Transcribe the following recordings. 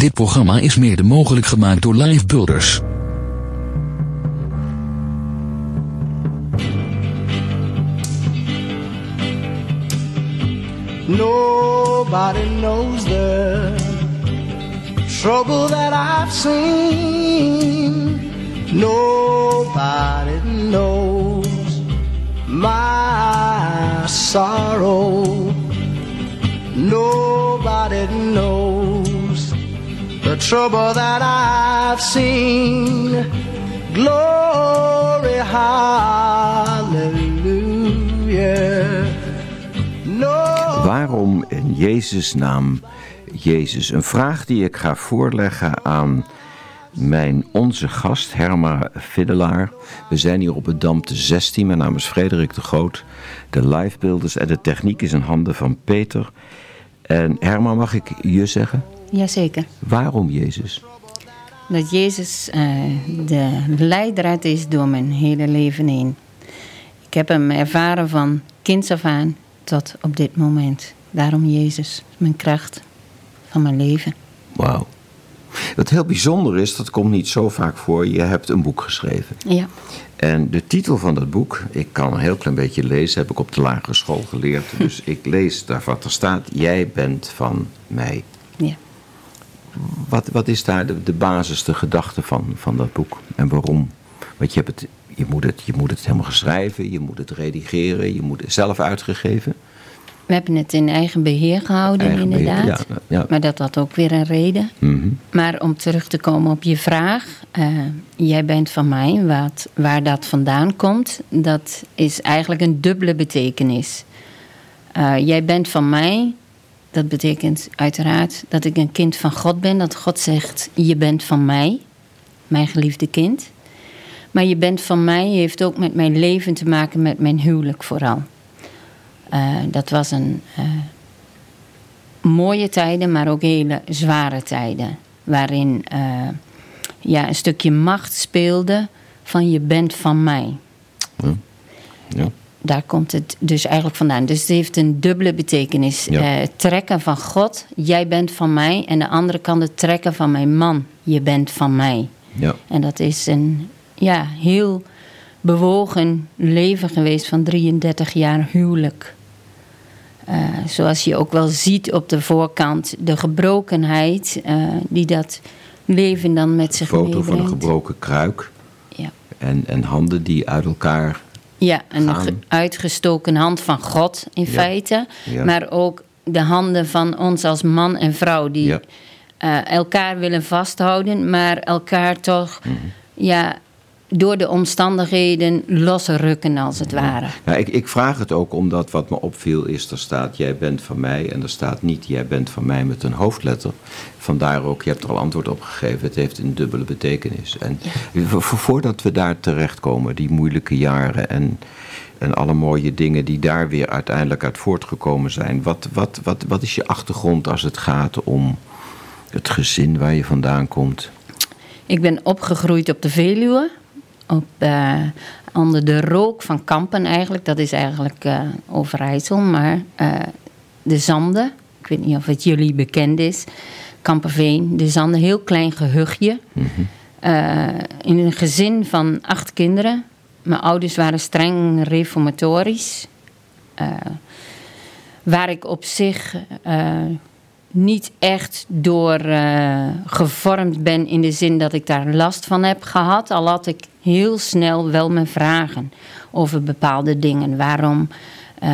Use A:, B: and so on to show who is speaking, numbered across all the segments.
A: Dit programma is mede mogelijk gemaakt door Live Builders.
B: Nobody knows the trouble that I've seen. Nobody knows my sorrow. Nobody knows trouble that I've seen. Glory, hallelujah.
C: Waarom in Jezus' naam Jezus? Een vraag die ik ga voorleggen aan mijn onze gast Herma Fiddelaar. We zijn hier op het Damte 16. Mijn naam is Frederik de Groot. De livebeelders en de techniek is in handen van Peter. En Herma, mag ik je zeggen?
D: Jazeker.
C: Waarom Jezus?
D: Dat Jezus uh, de leidraad is door mijn hele leven heen. Ik heb hem ervaren van kinds af aan tot op dit moment. Daarom Jezus, mijn kracht van mijn leven.
C: Wauw. Wat heel bijzonder is, dat komt niet zo vaak voor, je hebt een boek geschreven.
D: Ja.
C: En de titel van dat boek, ik kan een heel klein beetje lezen, heb ik op de lagere school geleerd. Dus ik lees daar wat er staat, jij bent van mij.
D: Ja.
C: Wat, wat is daar de, de basis, de gedachte van, van dat boek en waarom? Want je, hebt het, je, moet het, je moet het helemaal schrijven, je moet het redigeren, je moet het zelf uitgegeven.
D: We hebben het in eigen beheer gehouden,
C: Eigen beheer,
D: inderdaad.
C: ja, ja.
D: Maar dat had ook weer een reden.
C: Mhm.
D: Maar om terug te komen op je vraag. eh, jij bent van mij, wat, waar dat vandaan komt, dat is eigenlijk een dubbele betekenis. Eh, jij bent van mij, dat betekent uiteraard dat ik een kind van God ben. Dat God zegt, je bent van mij, mijn geliefde kind. Maar je bent van mij heeft ook met mijn leven te maken, met mijn huwelijk vooral. Eh, dat was een eh, mooie tijden, maar ook hele zware tijden. Waarin eh, ja, een stukje macht speelde van je bent van mij.
C: Ja.
D: Daar komt het dus eigenlijk vandaan. Dus het heeft een dubbele betekenis.
C: Ja.
D: Eh, trekken van God, jij bent van mij. En de andere kant het trekken van mijn man, je bent van mij.
C: Ja.
D: En dat is een ja, heel bewogen leven geweest van 33 jaar huwelijk. Eh, zoals je ook wel ziet op de voorkant, de gebrokenheid eh, die dat leven dan met zich
C: foto van een
D: meebrengt.
C: gebroken kruik
D: Ja.
C: en, en handen die uit elkaar.
D: Ja, een
C: gaan.
D: ge- uitgestoken hand van God in
C: Ja.
D: feite.
C: Ja.
D: Maar ook de handen van ons als man en vrouw die
C: Ja.
D: eh, elkaar willen vasthouden, maar elkaar toch
C: Mhm.
D: ja, door de omstandigheden losrukken als het ware.
C: Ja, ik, ik vraag het ook omdat wat me opviel is, er staat jij bent van mij en er staat niet jij bent van mij met een hoofdletter. Vandaar ook, je hebt er al antwoord op gegeven, het heeft een dubbele betekenis. En vo- vo- voordat we daar terechtkomen, die moeilijke jaren en, en alle mooie dingen die daar weer uiteindelijk uit voortgekomen zijn. Wat, wat, wat, wat is je achtergrond als het gaat om het gezin waar je vandaan komt?
D: Ik ben opgegroeid op de Veluwe. Op, eh, onder de rook van Kampen eigenlijk. Dat is eigenlijk eh, Overijssel. Maar eh, de Zanden. Ik weet niet of het jullie bekend is. Kamperveen. De Zanden. Heel klein gehuchtje. Eh, in een gezin van acht kinderen. Mijn ouders waren streng reformatorisch. Waar ik op zich niet echt door eh, gevormd ben in de zin dat ik daar last van heb gehad. Al had ik heel snel wel mijn vragen over bepaalde dingen. Waarom, eh,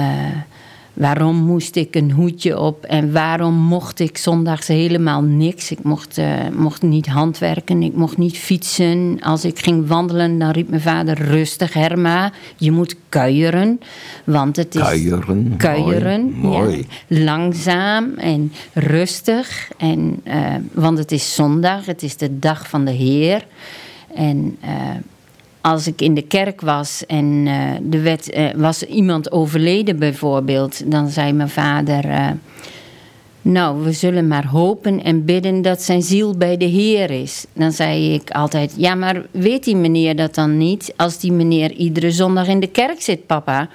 D: waarom moest ik een hoedje op en waarom mocht ik zondags helemaal niks? Ik mocht, eh, mocht niet handwerken, ik mocht niet fietsen. Als ik ging wandelen, dan riep mijn vader rustig, Herma, je moet kuieren. Want het is
C: Kuieren,
D: kuieren,
C: mooi, mooi.
D: ja. langzaam en rustig. En, eh, want het is zondag, het is de dag van de Heer. En eh, als ik in de kerk was en eh, er werd, eh, was iemand overleden bijvoorbeeld, dan zei mijn vader. eh, nou, we zullen maar hopen en bidden dat zijn ziel bij de Heer is. Dan zei ik altijd: Ja, maar weet die meneer dat dan niet? Als die meneer iedere zondag in de kerk zit, papa.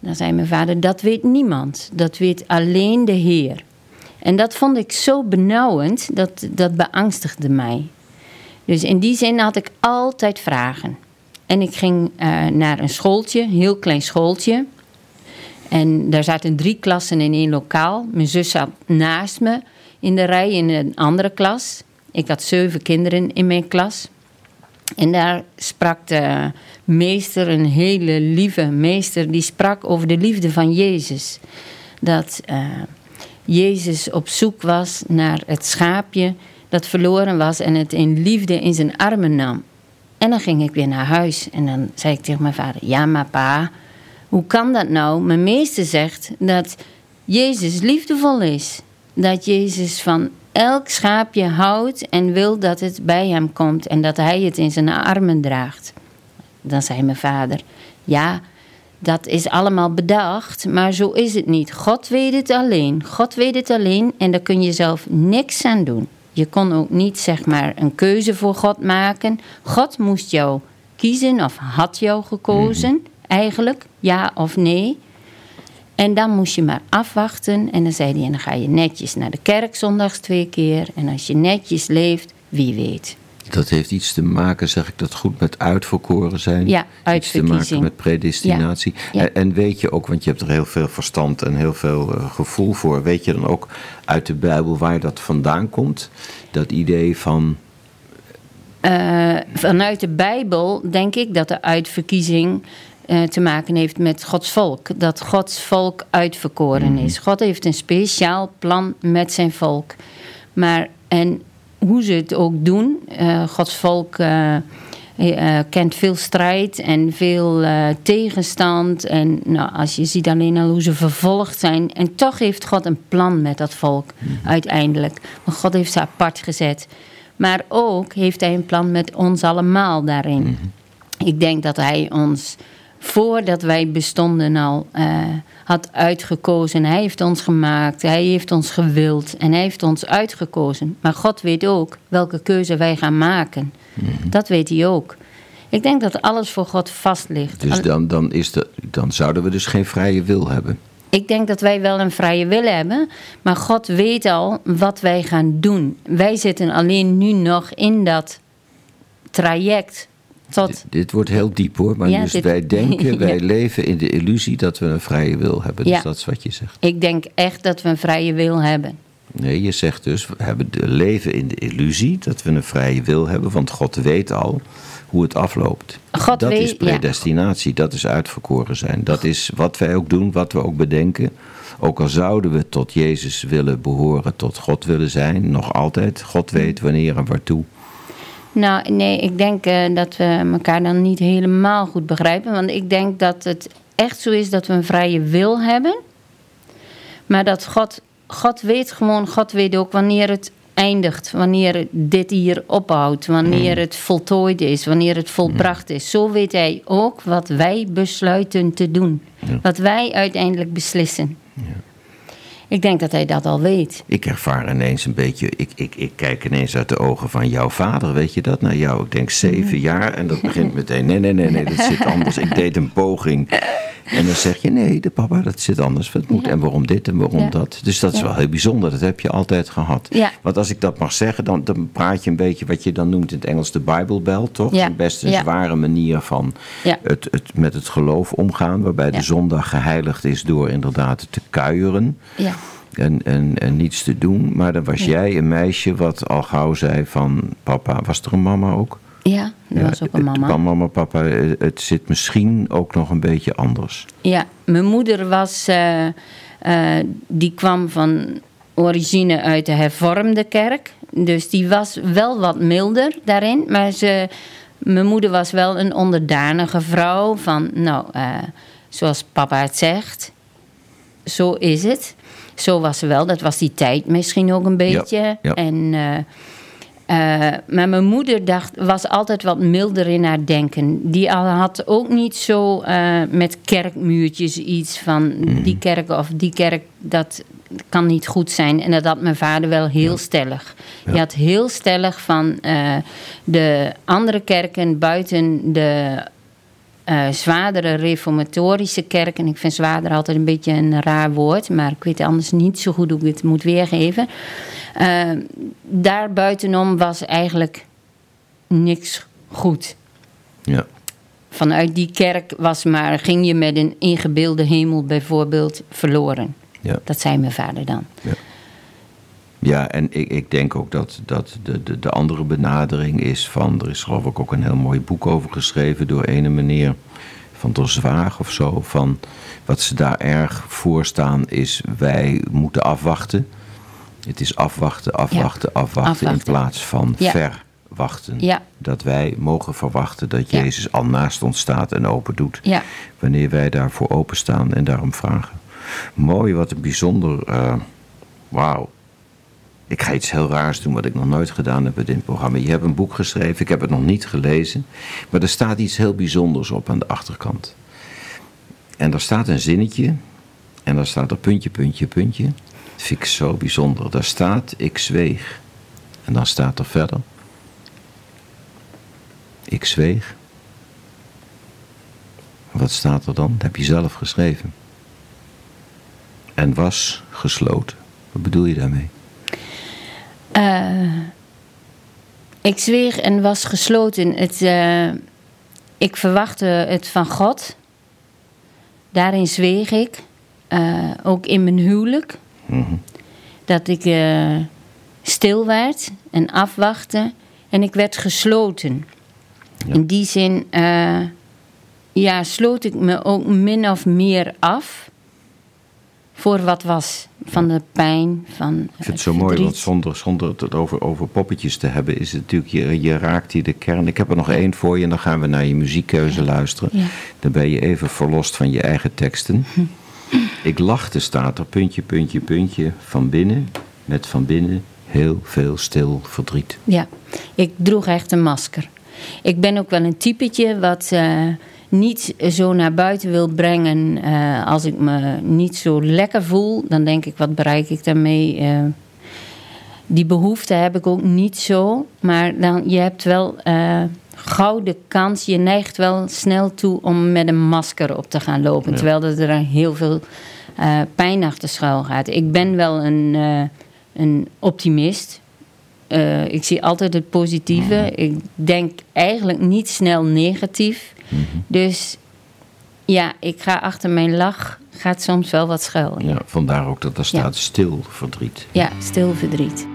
D: Dan zei mijn vader: Dat weet niemand. Dat weet alleen de Heer. En dat vond ik zo benauwend, dat, dat beangstigde mij. Dus in die zin had ik altijd vragen. En ik ging eh, naar een schooltje, een heel klein schooltje. En daar zaten drie klassen in één lokaal. Mijn zus zat naast me in de rij in een andere klas. Ik had zeven kinderen in mijn klas. En daar sprak de meester, een hele lieve meester, die sprak over de liefde van Jezus. Dat uh, Jezus op zoek was naar het schaapje dat verloren was en het in liefde in zijn armen nam. En dan ging ik weer naar huis en dan zei ik tegen mijn vader: Ja, maar pa, hoe kan dat nou? Mijn meester zegt dat Jezus liefdevol is. Dat Jezus van elk schaapje houdt en wil dat het bij hem komt en dat hij het in zijn armen draagt. Dan zei mijn vader: Ja, dat is allemaal bedacht, maar zo is het niet. God weet het alleen. God weet het alleen en daar kun je zelf niks aan doen. Je kon ook niet zeg maar een keuze voor God maken. God moest jou kiezen of had jou gekozen, mhm. eigenlijk, ja of nee. En dan moest je maar afwachten. En dan zei hij, en dan ga je netjes naar de kerk zondags twee keer. En als je netjes leeft, wie weet.
C: Dat heeft iets te maken, zeg ik dat goed, met uitverkoren zijn.
D: Ja,
C: Iets te maken met predestinatie. En, weet je ook, want je hebt er heel veel verstand en heel veel uh, gevoel voor. Weet je dan ook uit de Bijbel waar dat vandaan komt? Dat idee van...
D: Uh, vanuit de Bijbel denk ik dat de uitverkiezing uh, te maken heeft met Gods volk. Dat Gods volk uitverkoren is. Mhm. God heeft een speciaal plan met zijn volk. Maar, en hoe ze het ook doen. Uh, Gods volk uh, uh, kent veel strijd en veel tegenstand. En nou, als je ziet alleen al hoe ze vervolgd zijn. En toch heeft God een plan met dat volk uiteindelijk. Want God heeft ze apart gezet. Maar ook heeft hij een plan met ons allemaal daarin. Mhm. Ik denk dat hij ons voordat wij bestonden al uh, had uitgekozen. Hij heeft ons gemaakt, hij heeft ons gewild en hij heeft ons uitgekozen. Maar God weet ook welke keuze wij gaan maken. Mhm. Dat weet hij ook. Ik denk dat alles voor God vast ligt.
C: Dus dan, dan, is de, dan zouden we dus geen vrije wil hebben?
D: Ik denk dat wij wel een vrije wil hebben, maar God weet al wat wij gaan doen. Wij zitten alleen nu nog in dat traject
C: dit, wordt heel diep hoor, maar dus wij denken, wij leven in de illusie dat we een vrije wil hebben. Dus dat is wat je zegt.
D: Ik denk echt dat we een vrije wil hebben.
C: Nee, je zegt dus, we hebben de leven in de illusie dat we een vrije wil hebben, want God weet al hoe het afloopt.
D: God
C: dat
D: weet,
C: is predestinatie, dat is uitverkoren zijn. Dat is wat wij ook doen, wat we ook bedenken. Ook al zouden we tot Jezus willen behoren, tot God willen zijn, nog altijd. God weet wanneer en waartoe.
D: Nou, nee, ik denk uh, dat we elkaar dan niet helemaal goed begrijpen. Want ik denk dat het echt zo is dat we een vrije wil hebben. Maar dat God, God weet gewoon, God weet ook wanneer het eindigt. Wanneer dit hier ophoudt. Wanneer het voltooid is. Wanneer het volbracht is. Zo weet hij ook wat wij besluiten te doen. Wat wij uiteindelijk beslissen. Ja. Ik denk dat hij dat al weet.
C: Ik ervaar ineens een beetje, ik, ik, ik kijk ineens uit de ogen van jouw vader, weet je dat? Nou, jou, ik denk zeven jaar en dat begint meteen, nee, nee, nee, nee, dat zit anders. Ik deed een poging en dan zeg je, nee, de papa, dat zit anders. Wat moet, En waarom dit en waarom dat? Dus dat is wel heel bijzonder, dat heb je altijd gehad. Want als ik dat mag zeggen, dan, dan praat je een beetje wat je dan noemt in het Engels de Bijbelbel, toch? Ja. Best een zware manier van het, het, met het geloof omgaan, waarbij de zondag geheiligd is door inderdaad te kuieren. Ja. En, en, en niets te doen. Maar dan was jij een meisje wat al gauw zei van papa, was er een mama ook?
D: Ja, er was ook een mama.
C: Van mama, papa, het zit misschien ook nog een beetje anders.
D: Ja, mijn moeder was, uh, uh, die kwam van origine uit de hervormde kerk. Dus die was wel wat milder daarin. Maar ze, mijn moeder was wel een onderdanige vrouw. Van, nou, uh, zoals papa het zegt, zo is het. Zo was ze wel. Dat was die tijd misschien ook een beetje. Ja, En... Uh, maar mijn moeder dacht, was altijd wat milder in haar denken. Die had ook niet zo uh, met kerkmuurtjes iets van mm. die kerk of die kerk, dat kan niet goed zijn. En dat had mijn vader wel heel stellig. Ja. Hij had heel stellig van uh, de andere kerken buiten de eh, zwaardere reformatorische kerken. Ik vind zwaarder altijd een beetje een raar woord, maar ik weet anders niet zo goed hoe ik het moet weergeven. Uh, daar buitenom was eigenlijk niks goed.
C: Ja.
D: Vanuit die kerk was maar, ging je met een ingebeelde hemel bijvoorbeeld verloren.
C: Ja.
D: Dat zei mijn vader dan.
C: Ja. Ja, en ik, ik denk ook dat, dat de, de, de andere benadering is van... Er is geloof ik ook een heel mooi boek over geschreven door ene meneer van der Zwaag of zo. Van wat ze daar erg voor staan is wij moeten afwachten. Het is afwachten, afwachten, afwachten,
D: afwachten.
C: in plaats van
D: Ja.
C: verwachten.
D: Ja.
C: Dat wij mogen verwachten dat. Jezus al naast ons staat en open doet. Wanneer wij daarvoor openstaan en daarom vragen. Mooi, wat een bijzonder. eh, Wauw. Ik ga iets heel raars doen wat ik nog nooit gedaan heb in dit programma. Je hebt een boek geschreven, ik heb het nog niet gelezen. Maar er staat iets heel bijzonders op aan de achterkant. En daar staat een zinnetje. En daar staat er puntje, puntje, puntje. Dat vind ik zo bijzonder. Daar staat, ik zweeg. En dan staat er verder. Ik zweeg. Wat staat er dan? Dat heb je zelf geschreven. En was gesloten. Wat bedoel je daarmee?
D: Eh, ik zweeg en was gesloten. Het, eh, ik verwachtte het van God. Daarin zweeg ik. Eh, ook in mijn huwelijk.
C: Mhm.
D: Dat ik stil werd en afwachtte. En ik werd gesloten.
C: Ja.
D: In die zin ja, sloot ik me ook min of meer af. Voor wat was. Van de pijn, van
C: Ik vind het zo mooi, want zonder, zonder het over, over poppetjes te hebben, is het natuurlijk, je, je raakt hier de kern. Ik heb er nog één voor je en dan gaan we naar je muziekkeuze luisteren.
D: Ja.
C: Dan ben je even verlost van je eigen teksten. Ik lachte, staat er, puntje, puntje, puntje, van binnen, met van binnen heel veel stil verdriet.
D: Ja, ik droeg echt een masker. Ik ben ook wel een typetje wat eh, niet zo naar buiten wil brengen. eh, als ik me niet zo lekker voel, dan denk ik, wat bereik ik daarmee? Eh, die behoefte heb ik ook niet zo. Maar dan, je hebt wel eh gouden kans. Je neigt wel snel toe om met een masker op te gaan lopen. Terwijl er er heel veel pijn achter schuil gaat. Ik ben wel een, een optimist. Ik zie altijd het positieve. Ik denk eigenlijk niet snel negatief. Dus ja, ik ga achter mijn lach. Gaat soms wel wat schuil. Ja,
C: vandaar ook dat er
D: Ja.
C: staat stil verdriet.
D: ja stil verdriet.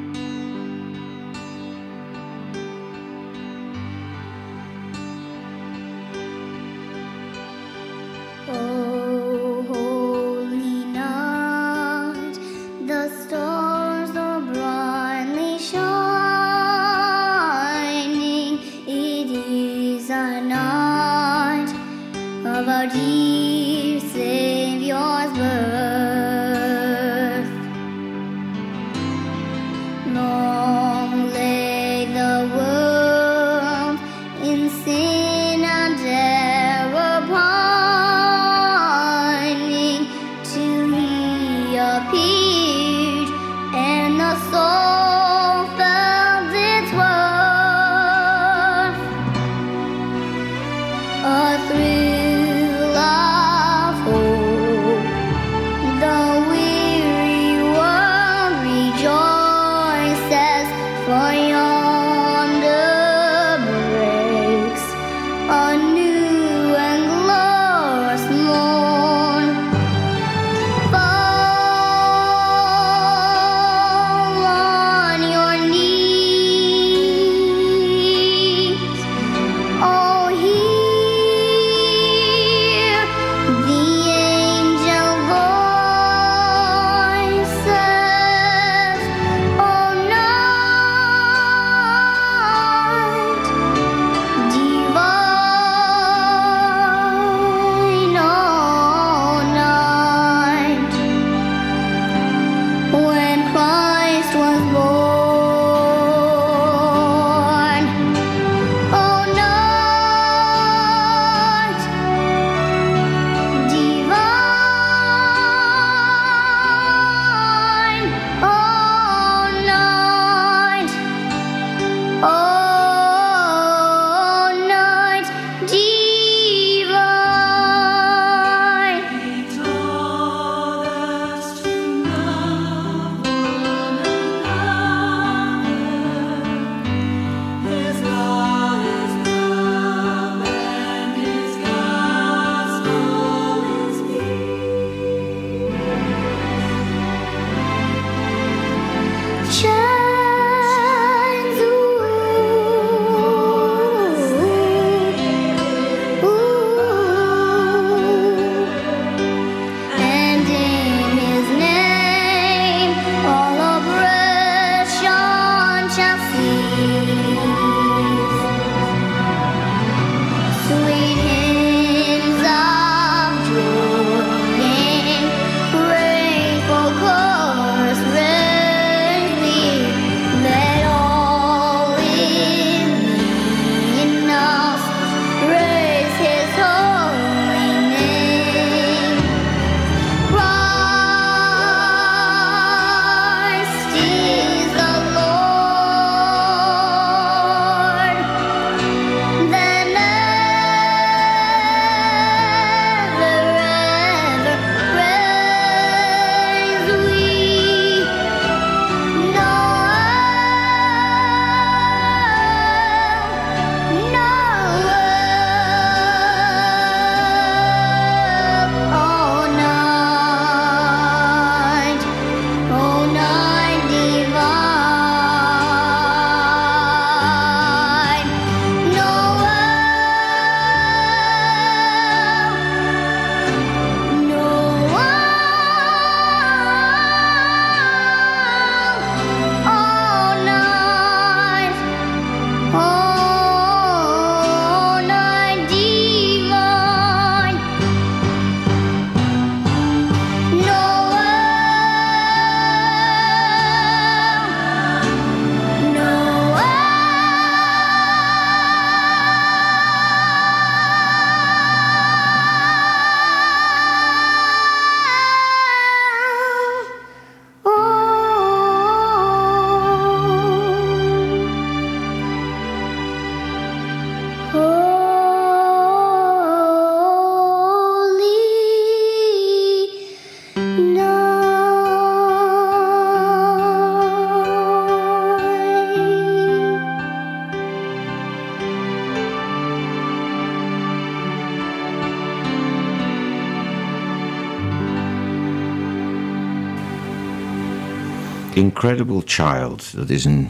C: Incredible Child, dat is een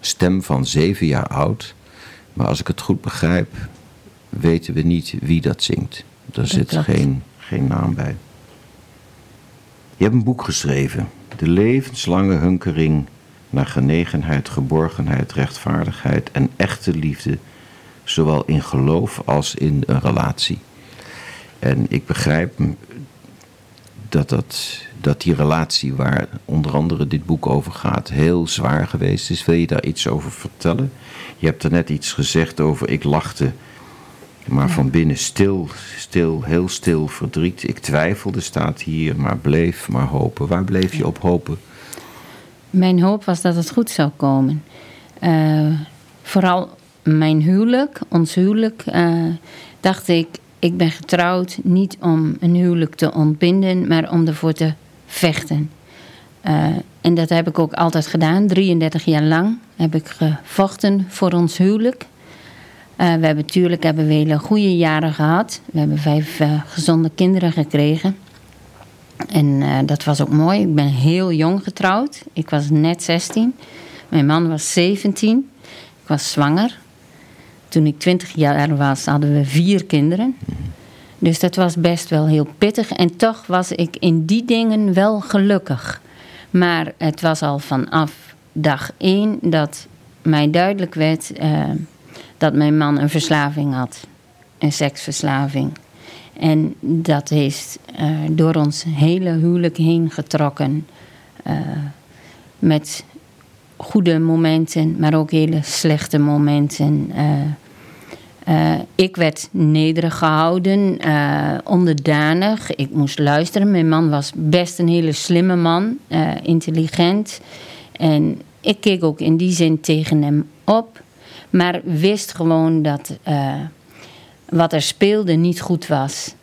C: stem van zeven jaar oud. Maar als ik het goed begrijp, weten we niet wie dat zingt. Daar zit geen, geen naam bij. Je hebt een boek geschreven. De levenslange hunkering naar genegenheid, geborgenheid, rechtvaardigheid en echte liefde. Zowel in geloof als in een relatie. En ik begrijp dat, dat, dat die relatie waar onder andere dit boek over gaat heel zwaar geweest is. Wil je daar iets over vertellen? Je hebt er net iets gezegd over ik lachte, maar van binnen stil, stil, heel stil verdriet. Ik twijfelde, staat hier, maar bleef maar hopen. Waar bleef je op hopen?
D: Mijn hoop was dat het goed zou komen. Eh, vooral mijn huwelijk, ons huwelijk, eh, dacht ik, ik ben getrouwd niet om een huwelijk te ontbinden, maar om ervoor te vechten. Eh, en dat heb ik ook altijd gedaan. 33 jaar lang heb ik gevochten voor ons huwelijk. Eh, we hebben natuurlijk hebben we hele goede jaren gehad. We hebben vijf eh, gezonde kinderen gekregen. En dat was ook mooi. Ik ben heel jong getrouwd. Ik was net 16. Mijn man was 17. Ik was zwanger. Toen ik 20 jaar was, hadden we vier kinderen. Dus dat was best wel heel pittig. En toch was ik in die dingen wel gelukkig. Maar het was al vanaf dag één dat mij duidelijk werd eh, dat mijn man een verslaving had. Een seksverslaving. En dat heeft eh, door ons hele huwelijk heen getrokken. eh, met goede momenten, maar ook hele slechte momenten. Eh, ik werd nederig gehouden, eh, onderdanig. Ik moest luisteren. Mijn man was best een hele slimme man, eh, intelligent. En ik keek ook in die zin tegen hem op. Maar wist gewoon dat wat er speelde niet goed was.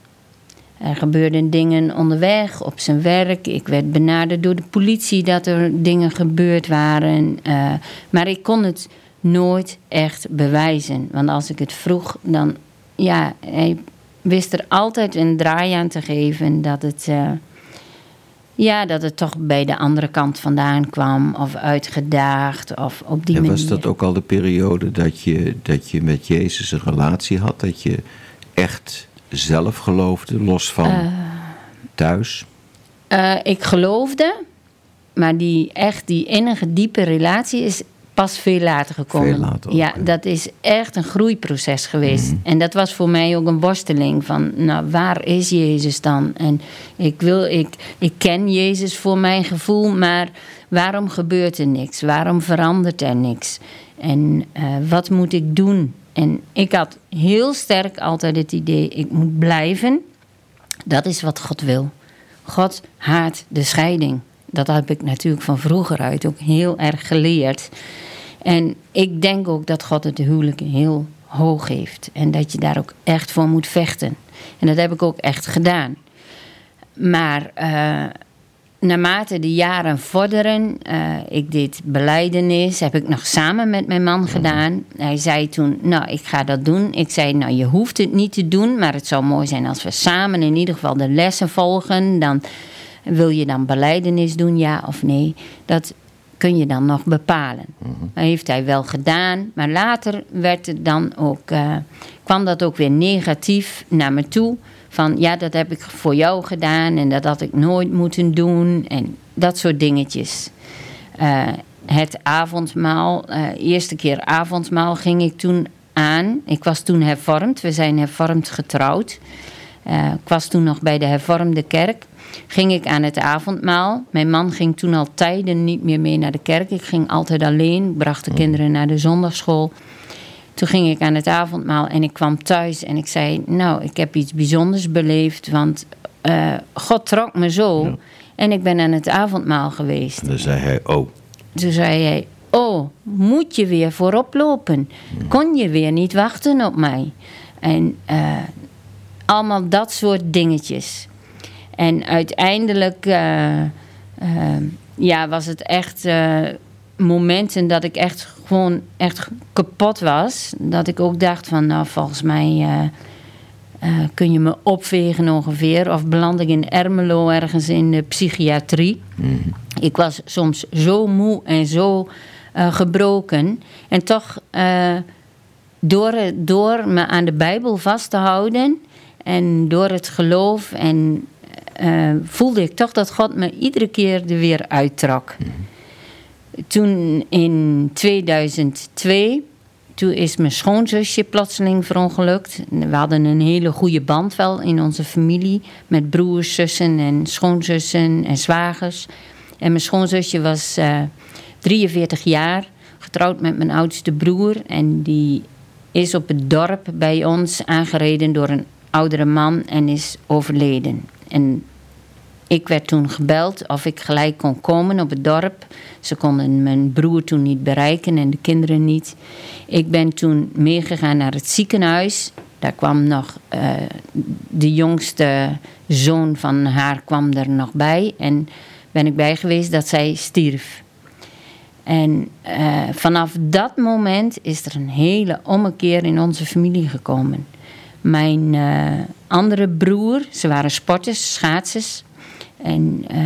D: Er gebeurden dingen onderweg, op zijn werk. Ik werd benaderd door de politie dat er dingen gebeurd waren. Maar ik kon het nooit echt bewijzen. Want als ik het vroeg, dan... Ja, hij wist er altijd een draai aan te geven dat het... eh, ja, dat het toch bij de andere kant vandaan kwam. Of uitgedaagd, of op die
C: En
D: manier.
C: was dat ook al de periode dat je, dat je met Jezus een relatie had? Dat je echt zelf geloofde, los van thuis?
D: Eh, ik geloofde, Maar die echt, die innige, diepe relatie is pas veel later gekomen.
C: Veel later ook,
D: ja,
C: ja. Mhm.
D: dat is echt een groeiproces geweest. En dat was voor mij ook een worsteling van, nou, waar is Jezus dan? En ik wil, ik, ik ken Jezus voor mijn gevoel, maar waarom gebeurt er niks? Waarom verandert er niks? En eh, wat moet ik doen? En ik had heel sterk altijd het idee, ik moet blijven. Dat is wat God wil. God haat de scheiding. Dat heb ik natuurlijk van vroeger uit ook heel erg geleerd. En ik denk ook dat God het huwelijk heel hoog heeft. En dat je daar ook echt voor moet vechten. En dat heb ik ook echt gedaan. Maar eh, naarmate de jaren vorderen, eh, ik deed beleidenis, heb ik nog samen met mijn man gedaan. Hij zei toen, nou, ik ga dat doen. Ik zei, nou, je hoeft het niet te doen, maar het zou mooi zijn als we samen in ieder geval de lessen volgen. Dan wil je dan beleidenis doen, ja of nee? Dat kun je dan nog bepalen. Dat heeft hij wel gedaan, maar later werd het dan ook, eh, kwam dat ook weer negatief naar me toe. Van ja, dat heb ik voor jou gedaan en dat had ik nooit moeten doen en dat soort dingetjes. Eh, het avondmaal, eh, eerste keer avondmaal ging ik toen aan. Ik was toen hervormd, we zijn hervormd getrouwd. Ik was toen nog bij de hervormde kerk. Ging ik aan het avondmaal. Mijn man ging toen al tijden niet meer mee naar de kerk. Ik ging altijd alleen, ik bracht de kinderen naar de zondagschool. Toen ging ik aan het avondmaal en ik kwam thuis en ik zei: Nou, ik heb iets bijzonders beleefd, want eh, God trok me zo. En ik ben aan het avondmaal geweest.
C: En dan zei hij, oh,
D: Toen zei hij: Oh, moet je weer voorop lopen? Kon je weer niet wachten op mij? En eh, allemaal dat soort dingetjes. En uiteindelijk eh, eh, ja, was het echt eh, momenten dat ik echt gewoon echt kapot was. Dat ik ook dacht van, nou volgens mij eh, kun je me opvegen ongeveer. Of beland ik in Ermelo ergens in de psychiatrie. Ik was soms zo moe en zo gebroken. En toch, door, door me aan de Bijbel vast te houden en door het geloof, en, eh, voelde ik toch dat God me iedere keer er weer uittrok. Toen in 2002, toen is mijn schoonzusje plotseling verongelukt. We hadden een hele goede band wel in onze familie. Met broers, zussen en schoonzussen en zwagers. En mijn schoonzusje was eh, 43 jaar, getrouwd met mijn oudste broer. En die is op het dorp bij ons aangereden door een oudere man en is overleden. En ik werd toen gebeld of ik gelijk kon komen op het dorp. Ze konden mijn broer toen niet bereiken en de kinderen niet. Ik ben toen meegegaan naar het ziekenhuis. Daar kwam nog eh, de jongste zoon van haar kwam er nog bij. En ben ik bij geweest dat zij stierf. En eh, vanaf dat moment is er een hele ommekeer in onze familie gekomen. Mijn eh, andere broer, ze waren sporters, schaatsers. En eh,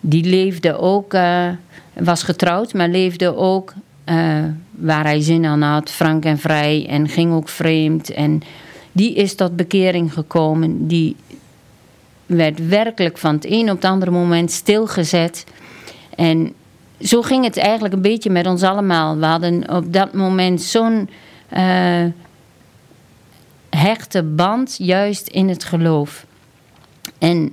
D: die leefde ook, eh, was getrouwd, maar leefde ook waar hij zin aan had, frank en vrij. En ging ook vreemd. En die is tot bekering gekomen. Die werd werkelijk van het een op het andere moment stilgezet. En zo ging het eigenlijk een beetje met ons allemaal. We hadden op dat moment zo'n eh, hechte band, juist in het geloof. En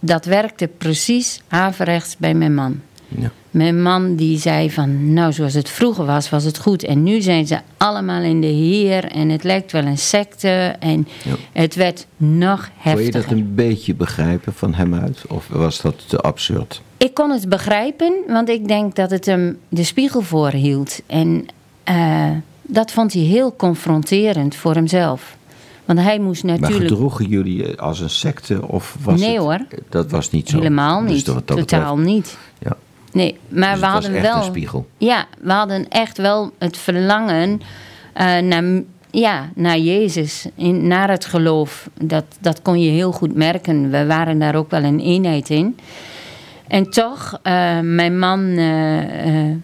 D: dat werkte precies averechts bij mijn man.
C: ja.
D: Mijn man die zei van, nou zoals het vroeger was, was het goed. En nu zijn ze allemaal in de Heer en het lijkt wel een secte. En
C: Ja.
D: het werd nog
C: Kon je dat
D: heftiger.
C: een beetje begrijpen van hem uit? Of was dat te absurd?
D: Ik kon het begrijpen, want ik denk dat het hem de spiegel voorhield. En eh, dat vond hij heel confronterend voor hemzelf. Want hij moest
C: Maar
D: natuurlijk
C: gedroegen jullie je als een secte? Of was
D: Nee,
C: het,
D: hoor.
C: Dat was niet zo.
D: helemaal
C: Dus
D: niet.
C: dat-
D: Totaal
C: betreft-
D: niet.
C: Ja.
D: Nee, maar
C: Dus
D: we hadden
C: echt
D: wel.
C: een spiegel.
D: Ja, we hadden echt wel het verlangen eh, naar, ja, naar Jezus, in, naar het geloof. Dat, dat kon je heel goed merken. We waren daar ook wel een eenheid in. En toch, eh, mijn man, eh, eh,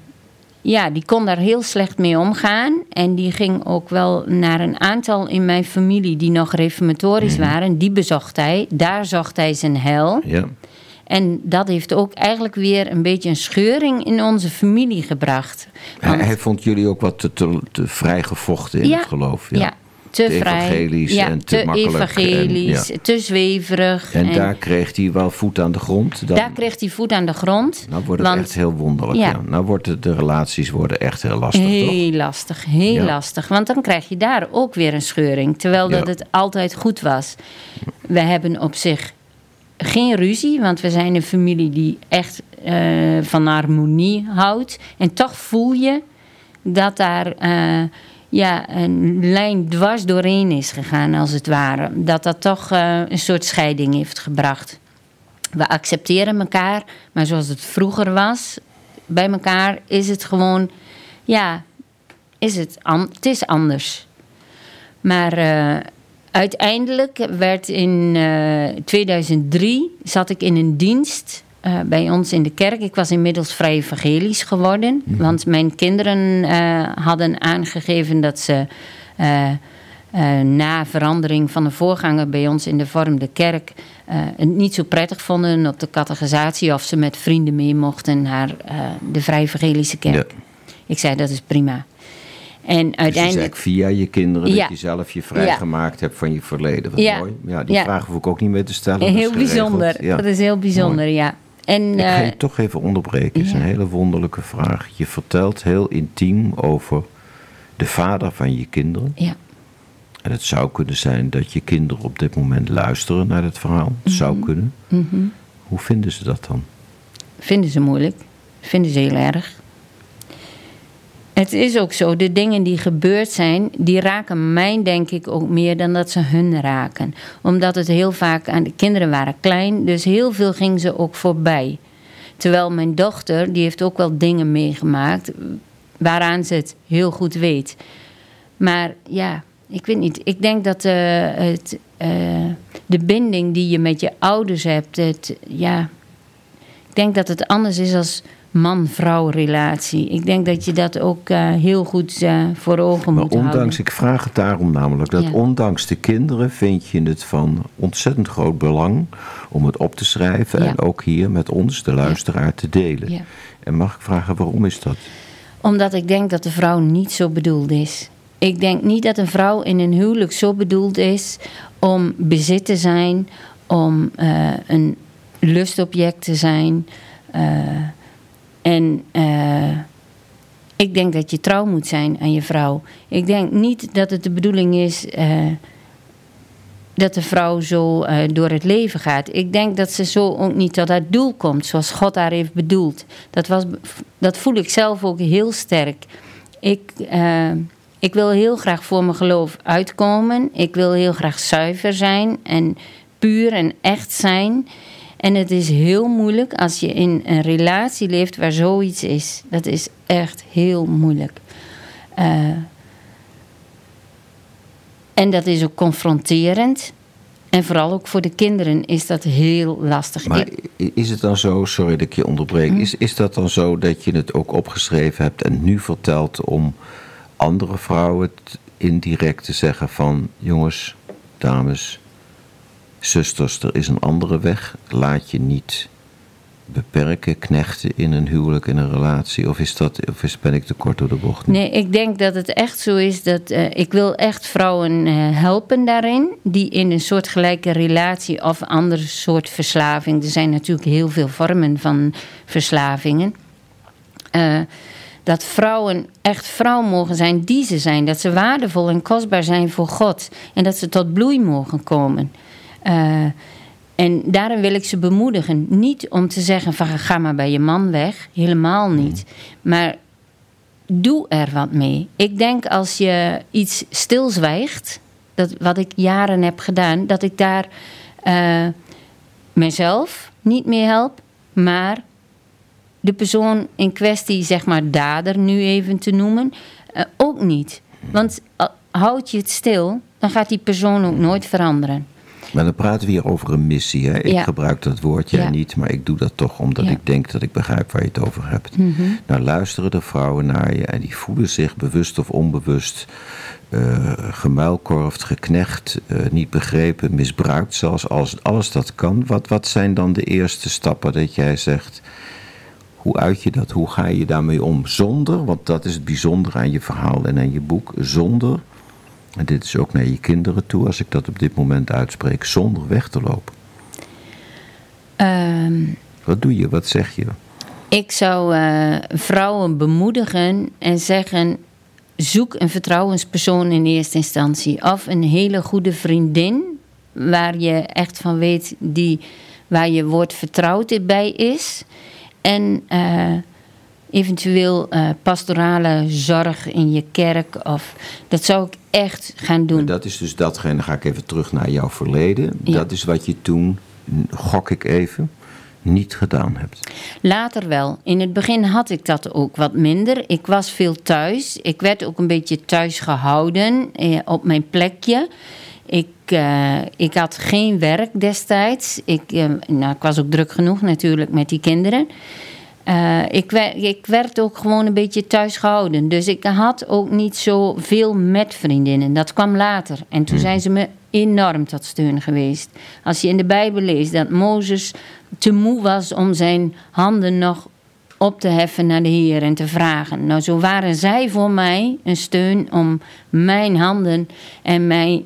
D: ja, die kon daar heel slecht mee omgaan. En die ging ook wel naar een aantal in mijn familie die nog reformatorisch
C: Mhm.
D: waren. Die bezocht hij. Daar zocht hij zijn hel.
C: Ja.
D: En dat heeft ook eigenlijk weer een beetje een scheuring in onze familie gebracht.
C: Hij,
D: Want-
C: hij vond jullie ook wat te, te, te vrijgevochten in het geloof.
D: ja. Te,
C: Te
D: vrij.
C: evangelisch
D: ja,
C: en te makkelijk en-
D: evangelisch,
C: ja.
D: te zweverig.
C: En, daar kreeg hij wel voet aan de grond. Dan,
D: daar kreeg hij voet aan de grond.
C: nou wordt het
D: want
C: echt heel wonderlijk.
D: Ja.
C: Ja. Nou wordt het, de relaties worden echt heel lastig, toch?
D: Heel lastig, heel lastig. Want dan krijg je daar ook weer een scheuring. Terwijl dat het altijd goed was. We hebben op zich geen ruzie, want we zijn een familie die echt eh, van harmonie houdt. En toch voel je dat daar eh, ja, een lijn dwars doorheen is gegaan, als het ware. Dat dat toch eh, een soort scheiding heeft gebracht. We accepteren elkaar, maar zoals het vroeger was bij elkaar, is het gewoon, ja, is het, het is anders. Maar eh, uiteindelijk werd in eh, 2003 zat ik in een dienst eh, bij ons in de kerk. Ik was inmiddels vrij evangelisch geworden, want mijn kinderen eh, hadden aangegeven dat ze eh, na verandering van de voorganger bij ons in de vormde kerk het niet zo prettig vonden op de catechisatie of ze met vrienden mee mochten naar de vrij evangelische kerk.
C: Ja.
D: Ik zei dat is prima. En
C: Dus
D: uiteindelijk.
C: via je kinderen
D: Ja.
C: dat je zelf je vrijgemaakt hebt van je verleden. Wat
D: Ja.
C: mooi. Ja, die vraag hoef ik ook niet meer te stellen.
D: Heel bijzonder. Dat is heel bijzonder, ja. En,
C: Ik ga
D: eh,
C: je toch even onderbreken. Het is
D: ja.
C: een hele wonderlijke vraag. Je vertelt heel intiem over de vader van je kinderen.
D: ja,
C: En het zou kunnen zijn dat je kinderen op dit moment luisteren naar het verhaal. Het zou
D: Mhm.
C: kunnen. Hoe vinden ze dat dan?
D: vinden ze moeilijk. Vinden ze heel erg. Het is ook zo, de dingen die gebeurd zijn, die raken mij denk ik ook meer dan dat ze hun raken. Omdat het heel vaak aan de kinderen waren klein, dus heel veel ging ze ook voorbij. Terwijl mijn dochter, die heeft ook wel dingen meegemaakt waaraan ze het heel goed weet. Maar ja, ik weet niet. Ik denk dat eh, het, eh, de binding die je met je ouders hebt, het, ja, ik denk dat het anders is als man-vrouw relatie. Ik denk dat je dat ook eh, heel goed eh, voor ogen
C: Maar
D: moet
C: ondanks,
D: houden.
C: ik vraag het daarom namelijk, dat
D: Ja.
C: ondanks de kinderen vind je het van ontzettend groot belang om het op te schrijven
D: Ja.
C: en ook hier met ons, de luisteraar, te delen. En mag ik vragen, waarom is dat?
D: Omdat ik denk dat de vrouw niet zo bedoeld is. Ik denk niet dat een vrouw in een huwelijk zo bedoeld is om bezit te zijn, om eh, een lustobject te zijn. En eh, ik denk dat je trouw moet zijn aan je vrouw. Ik denk niet dat het de bedoeling is eh, dat de vrouw zo eh, door het leven gaat. Ik denk dat ze zo ook niet tot haar doel komt, zoals God haar heeft bedoeld. Dat, was, dat voel ik zelf ook heel sterk. Ik, ik wil heel graag voor mijn geloof uitkomen. Ik wil heel graag zuiver zijn en puur en echt zijn. En het is heel moeilijk als je in een relatie leeft waar zoiets is. Dat is echt heel moeilijk. Eh, en dat is ook confronterend. En vooral ook voor de kinderen is dat heel lastig.
C: Maar
D: Hm?
C: is het dan zo, sorry dat ik je onderbreek, is, is dat dan zo dat je het ook opgeschreven hebt en nu vertelt om andere vrouwen indirect te zeggen van jongens, dames, zusters, er is een andere weg, laat je niet beperken, knechten in een huwelijk, in een relatie, of, is dat, of is, ben ik te kort door de bocht?
D: Nee, ik denk dat het echt zo is dat eh, ik wil echt vrouwen eh, helpen daarin. Die in een soortgelijke relatie of andere soort verslaving. Er zijn natuurlijk heel veel vormen van verslavingen. Eh, dat vrouwen echt vrouw mogen zijn die ze zijn. Dat ze waardevol en kostbaar zijn voor God. En dat ze tot bloei mogen komen. Eh, en daarin wil ik ze bemoedigen. Niet om te zeggen van ga maar bij je man weg. Helemaal niet. Maar doe er wat mee. Ik denk als je iets stilzwijgt, dat, wat ik jaren heb gedaan, dat ik daar eh, mezelf niet mee help, maar de persoon in kwestie, zeg maar dader nu even te noemen, eh, ook niet. Want houd je het stil, dan gaat die persoon ook nooit veranderen.
C: Maar dan praten we hier over een missie. Hè? Ik
D: Ja.
C: gebruik dat woord, jij
D: Ja.
C: niet, maar ik doe dat toch omdat
D: Ja.
C: ik denk dat ik begrijp waar je het over hebt.
D: Mhm.
C: Nou luisteren de vrouwen naar je en die voelen zich bewust of onbewust eh gemuilkorfd, geknecht, eh, niet begrepen, misbruikt zelfs. Als alles dat kan, wat, wat zijn dan de eerste stappen dat jij zegt... Hoe uit je dat? Hoe ga je daarmee om? Zonder, want dat is het bijzondere aan je verhaal en aan je boek. Zonder, en dit is ook naar je kinderen toe als ik dat op dit moment uitspreek, zonder weg te lopen.
D: Ehm,
C: Wat doe je? Wat zeg je?
D: ik zou eh, vrouwen bemoedigen en zeggen: zoek een vertrouwenspersoon in eerste instantie. Of een hele goede vriendin, waar je echt van weet, die, waar je woord vertrouwd bij is. En eh, eventueel eh, pastorale zorg in je kerk. Of, dat zou ik echt gaan doen.
C: Maar dat is dus datgene, dan ga ik even terug naar jouw verleden.
D: Ja.
C: Dat is wat je toen, gok ik even, niet gedaan hebt.
D: Later wel. In het begin had ik dat ook wat minder. Ik was veel thuis. Ik werd ook een beetje thuis gehouden eh, op mijn plekje. Ik, eh, ik had geen werk destijds. Ik, eh, nou, ik was ook druk genoeg natuurlijk met die kinderen. Eh, ik, werd, ik werd ook gewoon een beetje thuis gehouden. Dus ik had ook niet zoveel met vriendinnen. Dat kwam later. En toen zijn ze me enorm tot steun geweest. Als je in de Bijbel leest dat Mozes te moe was om zijn handen nog op te heffen naar de Heer en te vragen. Nou, zo waren zij voor mij een steun om mijn handen en mijn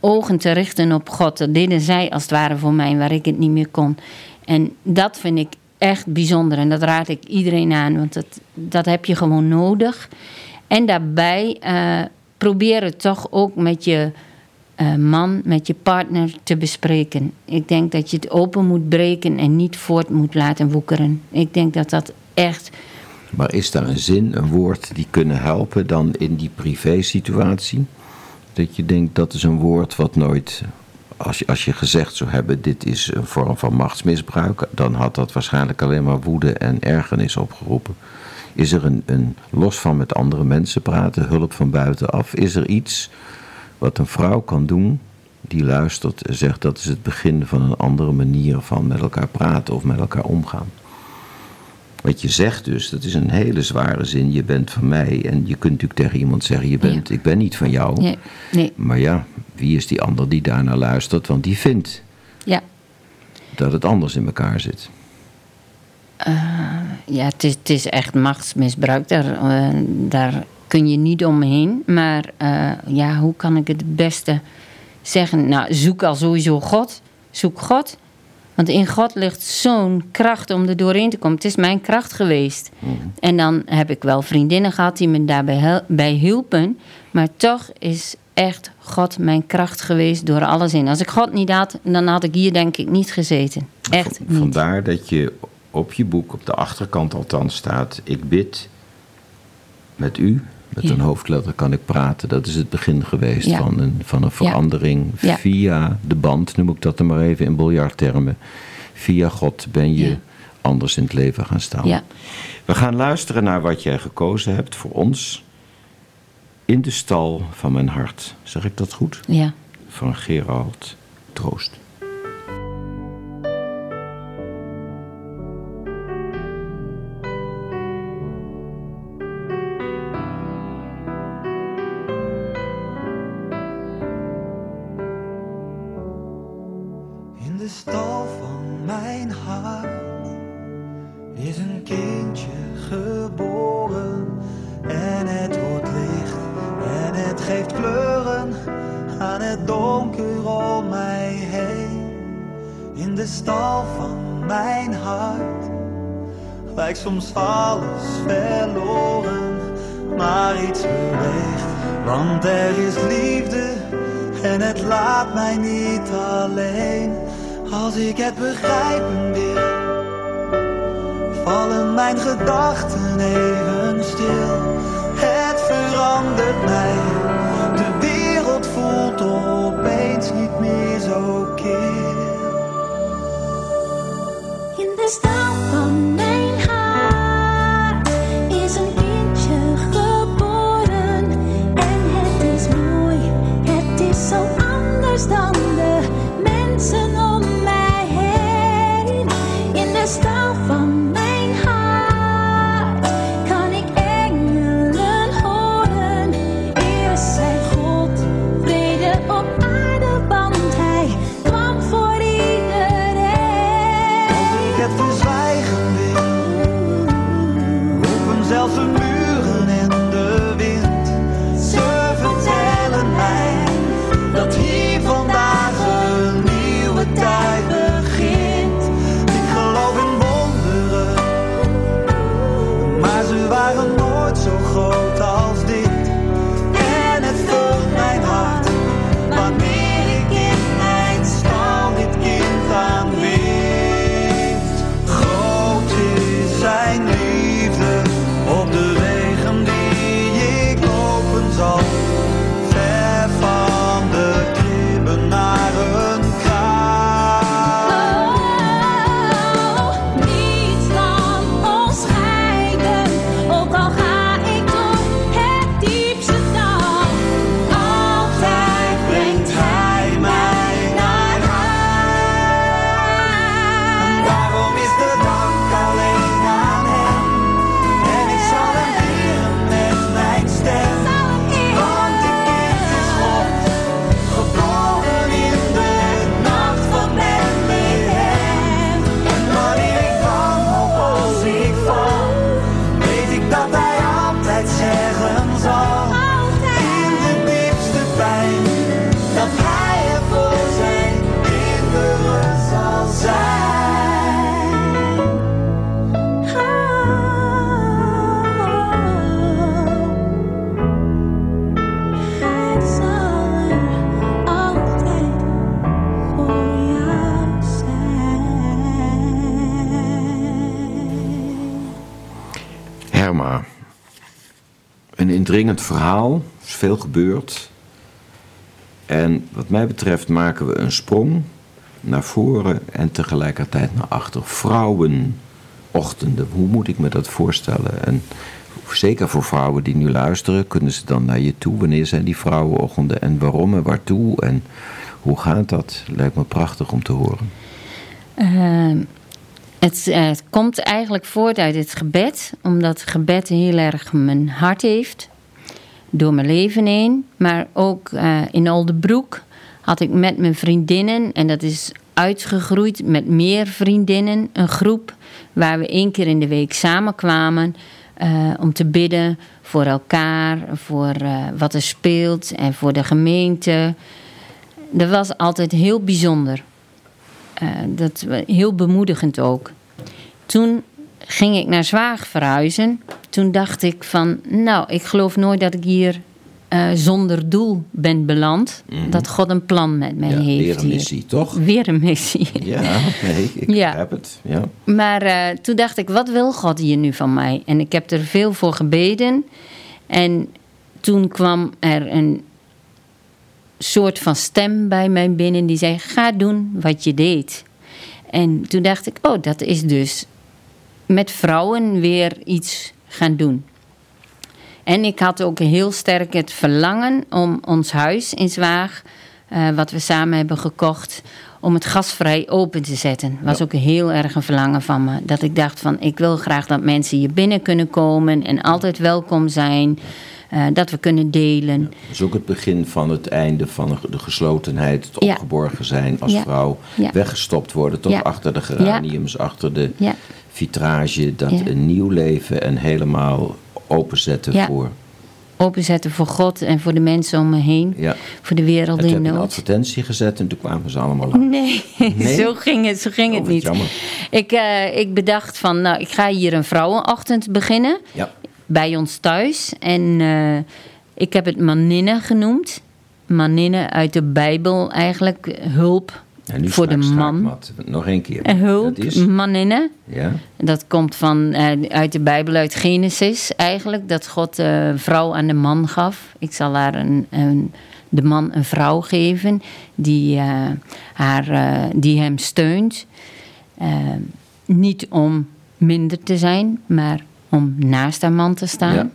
D: ogen te richten op God. Dat deden zij als het ware voor mij, waar ik het niet meer kon. En dat vind ik echt bijzonder en dat raad ik iedereen aan, want dat, dat heb je gewoon nodig. En daarbij eh, probeer het toch ook met je eh, man, met je partner te bespreken. Ik denk dat je het open moet breken en niet voort moet laten woekeren. Ik denk dat dat echt.
C: Maar is daar een zin, een woord die kunnen helpen dan in die privé-situatie? Dat je denkt dat is een woord wat nooit, als je, als je gezegd zou hebben, dit is een vorm van machtsmisbruik, dan had dat waarschijnlijk alleen maar woede en ergernis opgeroepen. Is er een, een los van met andere mensen praten, hulp van buitenaf? Is er iets wat een vrouw kan doen die luistert en zegt dat is het begin van een andere manier van met elkaar praten of met elkaar omgaan? Wat je zegt dus, dat is een hele zware zin. Je bent van mij. En je kunt natuurlijk tegen iemand zeggen: je bent, Ik ben niet van jou.
D: Nee, nee,
C: Maar ja, wie is die ander die daarnaar luistert? Want die vindt
D: ja.
C: dat het anders in elkaar zit.
D: Ja, het is, het is echt machtsmisbruik. Daar, eh, daar kun je niet omheen. Maar eh, ja, hoe kan ik het het beste zeggen? Nou, zoek al sowieso God. Zoek God. Want in God ligt zo'n kracht om er doorheen te komen. Het is mijn kracht geweest. En dan heb ik wel vriendinnen gehad die me daarbij bij hielpen. Maar toch is echt God mijn kracht geweest door alles in. Als ik God niet had, dan had ik hier denk ik niet gezeten. Echt niet.
C: Vandaar dat je op je boek, op de achterkant althans, staat: Ik bid met u. Met
D: Ja.
C: een hoofdletter kan ik praten. Dat is het begin geweest
D: Ja.
C: van, een, van een verandering.
D: Ja.
C: Via de band, noem ik dat dan maar even in biljarttermen. Via God ben je anders in het leven gaan staan. We gaan luisteren naar wat jij gekozen hebt voor ons. In de stal van mijn hart. Zeg ik dat goed?
D: Ja.
C: Van Gerald Troost.
B: In de stal lijkt soms alles verloren, maar iets beweegt. Want er is liefde en het laat mij niet alleen. Als ik het begrijpen wil, vallen mijn gedachten even stil. Het verandert mij, de wereld voelt opeens niet meer zo kil.
E: In de stal een
C: indringend verhaal. Er is veel gebeurd. En wat mij betreft maken we een sprong naar voren en tegelijkertijd naar achter. Vrouwenochtenden, hoe moet ik me dat voorstellen? En zeker voor vrouwen die nu luisteren, kunnen ze dan naar je toe? Wanneer zijn die vrouwenochtenden en waarom en waartoe? En hoe gaat dat? Lijkt me prachtig om te horen.
D: Ehm, het, eh, het komt eigenlijk voort uit het gebed, omdat gebed heel erg mijn hart heeft. Door mijn leven heen. Maar ook eh, in Oldebroek had ik met mijn vriendinnen, en dat is uitgegroeid met meer vriendinnen, een groep waar we één keer in de week samenkwamen eh, om te bidden voor elkaar, voor eh, wat er speelt en voor de gemeente. Dat was altijd heel bijzonder. Dat, heel bemoedigend ook. Toen ging ik naar Zwaag verhuizen. Toen dacht ik van, nou, ik geloof nooit dat ik hier eh, zonder doel ben beland. Dat God een plan met mij
C: Ja,
D: heeft
C: weer een
D: hier.
C: missie, toch?
D: Weer een missie.
C: Ja, nee, ik
D: Ja.
C: heb het. Ja.
D: Maar eh, toen dacht ik, wat wil God hier nu van mij? En ik heb er veel voor gebeden. En toen kwam er een soort van stem bij mij binnen die zei: Ga doen wat je deed. En toen dacht ik: Oh, dat is dus met vrouwen weer iets gaan doen. En ik had ook heel sterk het verlangen om ons huis in Zwaag, eh, wat we samen hebben gekocht, om het gasvrij open te zetten. Was
C: Ja.
D: ook heel erg een verlangen van me. Dat ik dacht van, ik wil graag dat mensen hier binnen kunnen komen en altijd welkom zijn. eh, dat we kunnen delen.
C: Dat is ook het begin van het einde van de geslotenheid, het
D: Ja.
C: opgeborgen zijn als
D: Ja.
C: vrouw,
D: Ja.
C: weggestopt worden, toch
D: Ja.
C: achter de geraniums, achter de
D: Ja.
C: Vitrage, dat
D: Ja.
C: een nieuw leven en helemaal openzetten
D: Ja.
C: voor.
D: Openzetten voor God en voor de mensen om me heen.
C: Ja.
D: Voor de wereld
C: En toen
D: in
C: heb een
D: nood.
C: advertentie gezet en toen kwamen ze allemaal langs.
D: Nee,
C: Nee?
D: zo ging het, zo ging
C: Oh,
D: het
C: wat
D: niet.
C: jammer.
D: Ik, eh, ik bedacht van, nou, ik ga hier een vrouwenochtend beginnen.
C: Ja.
D: bij ons thuis. En eh, ik heb het maninne genoemd. Maninne uit de Bijbel eigenlijk. Hulp
C: En nu
D: voor de man.
C: Nog één keer.
D: En hulp,
C: Dat is,
D: maninne.
C: ja,
D: Dat komt van, eh, uit de Bijbel, uit Genesis eigenlijk. Dat God eh vrouw aan de man gaf. Ik zal haar een, een, de man een vrouw geven die, eh, haar, die hem steunt. Niet om minder te zijn, maar om naast haar man te staan.
C: Ja.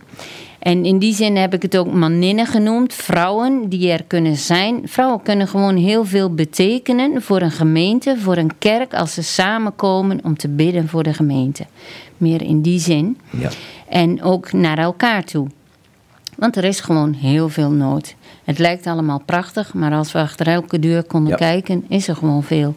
D: En in die zin heb ik het ook maninnen genoemd. Vrouwen die er kunnen zijn. Vrouwen kunnen gewoon heel veel betekenen voor een gemeente, voor een kerk, als ze samenkomen om te bidden voor de gemeente. Meer in die zin.
C: ja.
D: En ook naar elkaar toe. Want er is gewoon heel veel nood. Het lijkt allemaal prachtig, maar als we achter elke deur konden
C: Ja.
D: kijken, is er gewoon veel.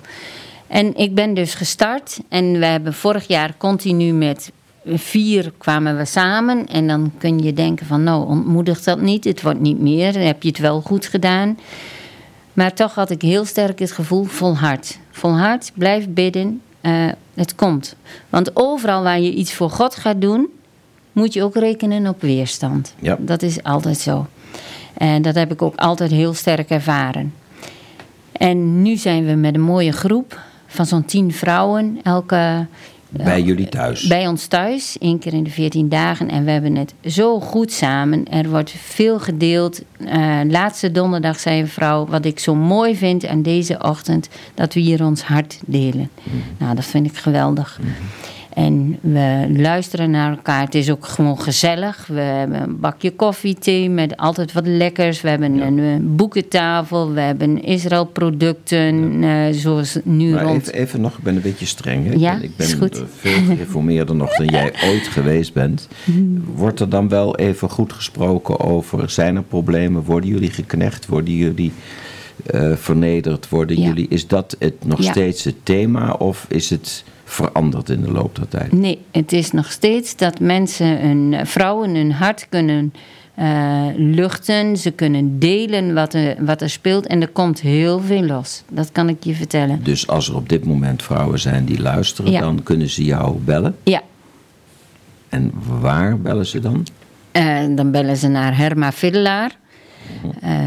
D: En ik ben dus gestart en we hebben vorig jaar continu met vier kwamen we samen. En dan kun je denken van nou, ontmoedigt dat niet, het wordt niet meer, dan heb je het wel goed gedaan. Maar toch had ik heel sterk het gevoel, volhard. Volhard, blijf bidden, eh, het komt. Want overal waar je iets voor God gaat doen, moet je ook rekenen op weerstand.
C: Ja.
D: Dat is altijd zo. En dat heb ik ook altijd heel sterk ervaren. En nu zijn we met een mooie groep van zo'n tien vrouwen. Elke,
C: Bij jullie thuis.
D: bij ons thuis, één keer in de 14 dagen. En we hebben het zo goed samen. Er wordt veel gedeeld. Eh, laatste donderdag zei een vrouw, wat ik zo mooi vind aan deze ochtend, dat we hier ons hart delen. Nou, dat vind ik geweldig. En we luisteren naar elkaar. Het is ook gewoon gezellig. We hebben een bakje koffie, thee met altijd wat lekkers. We hebben een, eh, boekentafel. We hebben Israël-producten, eh, zoals nu
C: Maar
D: rond.
C: even, even nog, ik ben een beetje streng. Hè?
D: Ja,
C: ik ben,
D: is goed.
C: veel geïnformeerder nog dan jij ooit geweest bent. Wordt er dan wel even goed gesproken over, zijn er problemen? Worden jullie geknecht? Worden jullie eh, vernederd? Worden
D: Ja.
C: jullie, is dat het nog steeds het thema of is het veranderd in de loop der tijd?
D: Nee, het is nog steeds dat mensen, hun, eh, vrouwen hun hart kunnen eh, luchten. Ze kunnen delen wat er, wat er speelt. En er komt heel veel los. Dat kan ik je vertellen.
C: Dus als er op dit moment vrouwen zijn die luisteren,
D: Ja.
C: dan kunnen ze jou bellen.
D: Ja,
C: En waar bellen ze dan?
D: eh, dan bellen ze naar Herma Fiddelaar. Eh,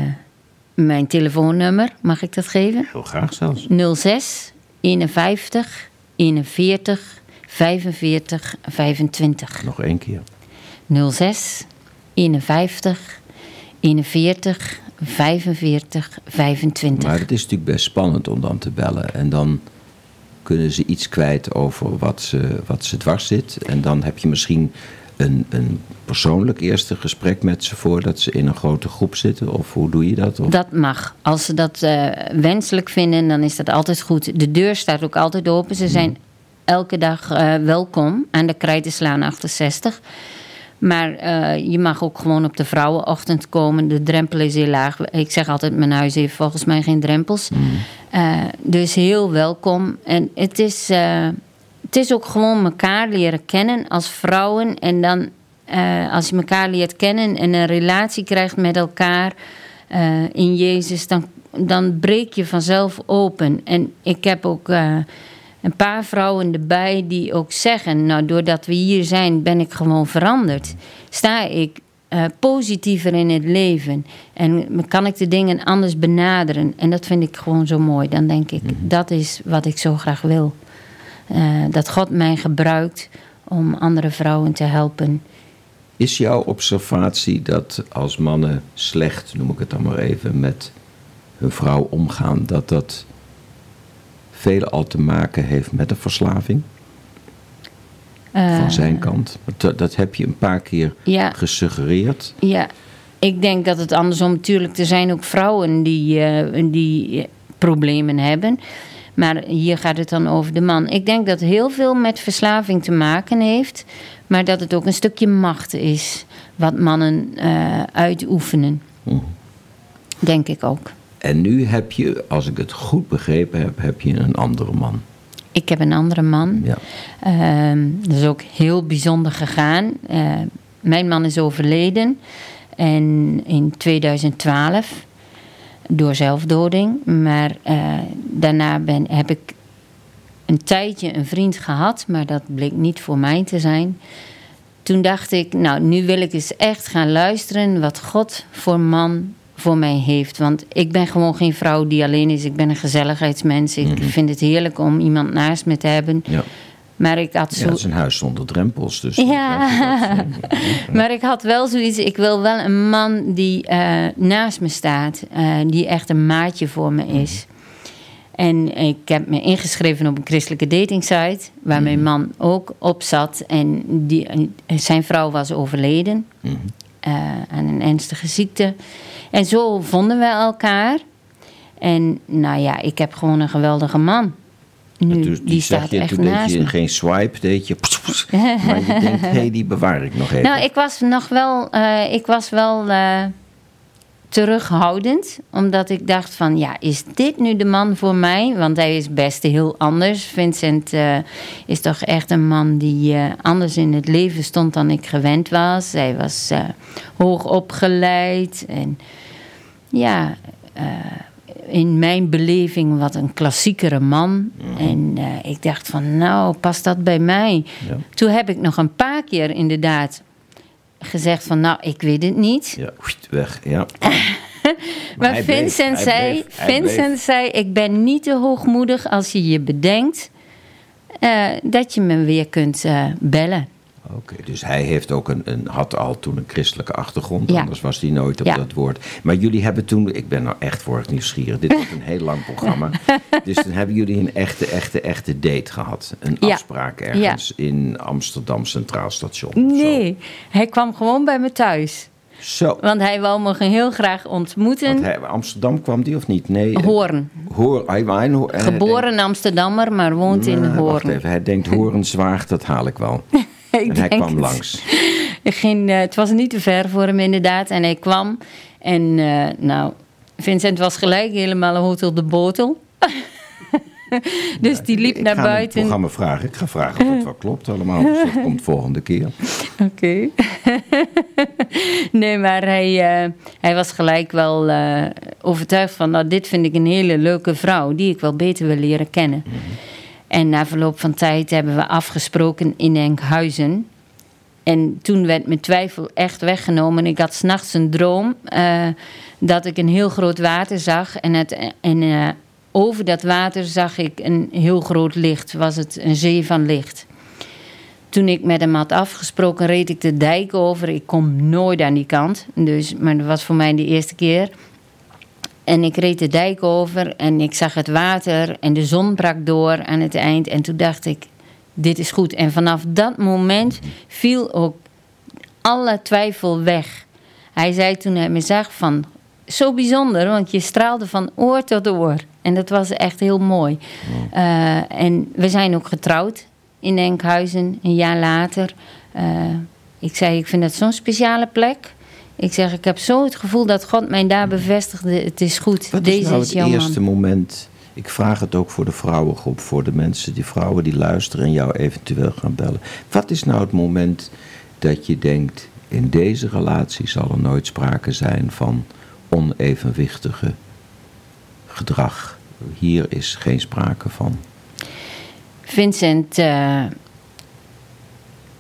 D: mijn telefoonnummer, mag ik dat geven?
C: Heel graag zelfs.
D: 06 51 41 45 25.
C: Nog één keer.
D: 06 51, 41, 45, 25.
C: Maar het is natuurlijk best spannend om dan te bellen. En dan kunnen ze iets kwijt over wat ze, wat ze dwars zit. En dan heb je misschien een, een persoonlijk eerste gesprek met ze voordat ze in een grote groep zitten. Of hoe doe je dat? Of?
D: Dat mag. Als ze dat eh, wenselijk vinden, dan is dat altijd goed. De deur staat ook altijd open. Ze zijn elke dag eh, welkom aan de Krijtenslaan 68. Maar eh, je mag ook gewoon op de vrouwenochtend komen. De drempel is heel laag. Ik zeg altijd, mijn huis heeft volgens mij geen drempels. Eh, dus heel welkom. En het is, het is ook gewoon elkaar leren kennen als vrouwen. En dan, eh, als je elkaar leert kennen en een relatie krijgt met elkaar eh, in Jezus, dan, dan breek je vanzelf open. En ik heb ook eh, een paar vrouwen erbij die ook zeggen: Nou, doordat we hier zijn, ben ik gewoon veranderd. Sta ik positiever in het leven en kan ik de dingen anders benaderen. En dat vind ik gewoon zo mooi. Dan denk ik, dat is wat ik zo graag wil. Eh, dat God mij gebruikt om andere vrouwen te helpen.
C: Is jouw observatie dat als mannen slecht, noem ik het dan maar even, met hun vrouw omgaan, dat dat veelal te maken heeft met een verslaving
D: Eh,
C: van zijn kant? Dat, dat heb je een paar keer
D: Ja.
C: gesuggereerd.
D: Ja, ik denk dat het andersom natuurlijk. Er zijn ook vrouwen die, eh, die eh, problemen hebben. Maar hier gaat het dan over de man. Ik denk dat heel veel met verslaving te maken heeft. Maar dat het ook een stukje macht is. Wat mannen eh, uitoefenen.
C: Mhm.
D: Denk ik ook.
C: En nu heb je, als ik het goed begrepen heb, heb je een andere man.
D: Ik heb een andere man.
C: Ja.
D: Ehm, dat is ook heel bijzonder gegaan. Eh, mijn man is overleden en in 2012 door zelfdoding. Maar eh, daarna ben, heb ik een tijdje een vriend gehad, maar dat bleek niet voor mij te zijn. Toen dacht ik, nou, nu wil ik eens echt gaan luisteren wat God voor man voor mij heeft. Want ik ben gewoon geen vrouw die alleen is. Ik ben een gezelligheidsmens. Ik vind het heerlijk om iemand naast me te hebben.
C: Ja.
D: Maar ik had
C: ja,
D: zo...
C: is een huis zonder drempels. Dus
D: Ja, maar ik had wel zoiets. Ik wil wel een man die eh, naast me staat, eh, die echt een maatje voor me is. En ik heb me ingeschreven op een christelijke datingsite, waar mijn man ook op zat. En die, zijn vrouw was overleden eh, aan een ernstige ziekte. En zo vonden we elkaar. En nou ja, ik heb gewoon een geweldige man. Nu,
C: Dus
D: die,
C: zag
D: staat
C: je,
D: echt
C: toen deed je
D: me.
C: geen swipe, deed je... maar je denkt, hé, hey, die bewaar ik nog even.
D: Nou, ik was nog wel, eh, ik was wel eh, terughoudend. Omdat ik dacht van, ja, is dit nu de man voor mij? Want hij is best heel anders. Vincent eh, is toch echt een man die anders in het leven stond dan ik gewend was. Hij was hoog opgeleid en ja... in mijn beleving wat een klassiekere man. En eh, ik dacht van, nou, past dat bij mij?
C: Ja.
D: Toen heb ik nog een paar keer inderdaad gezegd van, nou, ik weet het niet.
C: Ja, weg, ja.
D: Maar, Vincent, zei,
C: bleef,
D: Vincent zei, ik ben niet te hoogmoedig als je je bedenkt eh, dat je me weer kunt eh, bellen.
C: Oké, dus hij heeft ook een, een, had al toen een christelijke achtergrond,
D: Ja.
C: anders was hij nooit op
D: Ja.
C: dat woord. Maar jullie hebben toen, ik ben nou echt voor het nieuwsgierig, dit wordt een heel lang programma. dus dan hebben jullie een echte, echte, echte date gehad. Een
D: Ja.
C: afspraak ergens in Amsterdam Centraal Station.
D: Nee, hij kwam gewoon bij me thuis.
C: Zo. Zo.
D: Want hij wou me heel graag ontmoeten.
C: Want hij, Amsterdam kwam die of niet? Nee. eh,
D: Hoorn.
C: Hoor, hij,
D: Geboren Amsterdammer, maar woont in
C: denkt, wacht
D: Hoorn.
C: even, hij denkt Horenzwaard, dat haal ik wel.
D: Ik
C: en hij kwam
D: het.
C: langs.
D: Ik ging, eh, het was niet te ver voor hem inderdaad. En hij kwam. En eh, nou, Vincent was gelijk helemaal een hotel de botel. dus die liep
C: ik
D: naar
C: ga het
D: buiten.
C: programma vragen. Ik ga vragen of het wel klopt allemaal. Dus dat komt volgende keer.
D: Oké. nee, maar hij, eh, hij was gelijk wel overtuigd van... nou, dit vind ik een hele leuke vrouw... die ik wel beter wil leren kennen. En na verloop van tijd hebben we afgesproken in Enkhuizen. En toen werd mijn twijfel echt weggenomen. Ik had s'nachts een droom eh, dat ik een heel groot water zag. En, het, en eh, over dat water zag ik een heel groot licht. Was het een zee van licht. toen ik met hem had afgesproken, reed ik de dijk over. Ik kom nooit aan die kant. Dus, maar dat was voor mij de eerste keer. En ik reed de dijk over en ik zag het water en de zon brak door aan het eind. En toen dacht ik, dit is goed. En vanaf dat moment viel ook alle twijfel weg. Hij zei toen hij me zag van, zo bijzonder, want je straalde van oor tot oor. En dat was echt heel mooi. Uh, en we zijn ook getrouwd in Enkhuizen, een jaar later. Uh, ik zei, ik vind dat zo'n speciale plek. Ik zeg, ik heb zo het gevoel dat God mij daar bevestigde. Het is goed,
C: Wat
D: deze
C: is nou
D: is
C: het
D: jouw
C: eerste
D: man.
C: moment... Ik vraag het ook voor de vrouwengroep, voor de mensen, die vrouwen die luisteren en jou eventueel gaan bellen. Wat is nou het moment dat je denkt, in deze relatie zal er nooit sprake zijn van onevenwichtige gedrag. Hier is geen sprake van.
D: Vincent uh,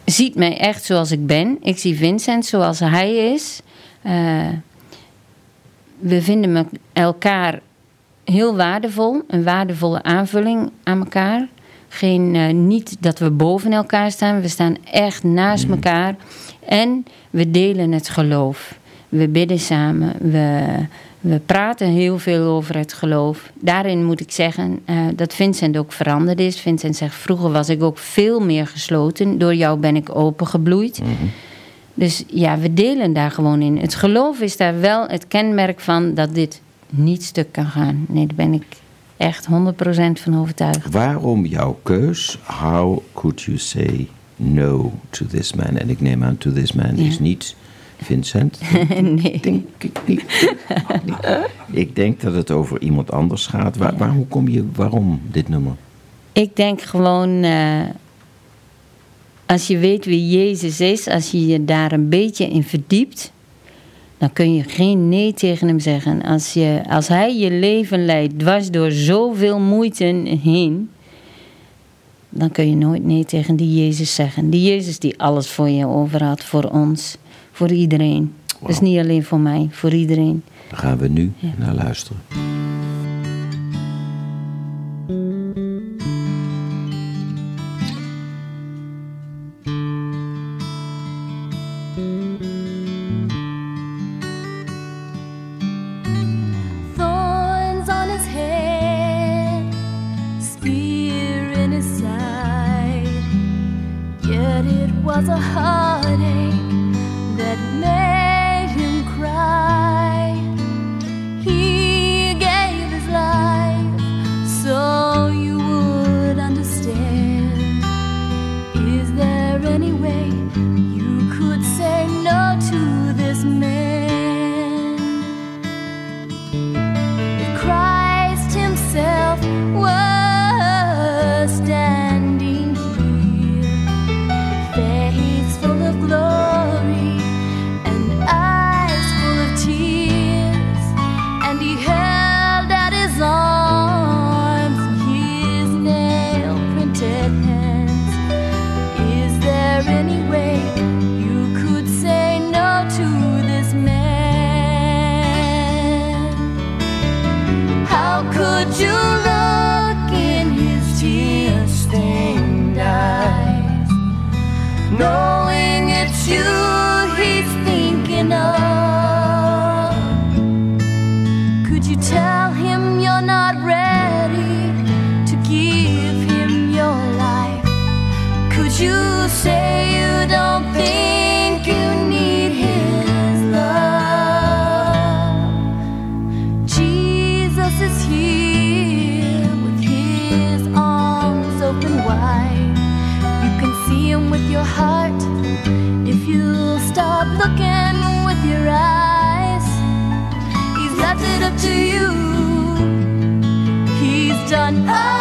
D: ziet mij echt zoals ik ben. Ik zie Vincent zoals hij is. Uh, we vinden elkaar heel waardevol. Een waardevolle aanvulling aan elkaar. Geen, uh, niet dat we boven elkaar staan. We staan echt naast mm. elkaar. En we delen het geloof. We bidden samen. We, we praten heel veel over het geloof. Daarin moet ik zeggen uh, dat Vincent ook veranderd is. Vincent zegt, vroeger was ik ook veel meer gesloten. Door jou ben ik opengebloeid. Mm -hmm. Dus ja, we delen daar gewoon in. Het geloof is daar wel het kenmerk van dat dit niet stuk kan gaan. Nee, daar ben ik echt 100% van overtuigd.
C: Waarom jouw keus? How could you say no to this man? En ik neem aan, to this man ja. is niet Vincent.
D: nee.
C: Denk ik niet. ik denk dat het over iemand anders gaat. Waar, hoe kom je, waarom dit nummer?
D: Ik denk gewoon, uh, als je weet wie Jezus is, als je je daar een beetje in verdiept, dan kun je geen nee tegen hem zeggen. Als, je, als hij je leven leidt dwars door zoveel moeite heen, dan kun je nooit nee tegen die Jezus zeggen. Die Jezus die alles voor je over had, voor ons, voor iedereen. Wow. Dus niet alleen voor mij, voor iedereen.
C: Daar gaan we nu ja. naar luisteren.
E: No. done. Oh.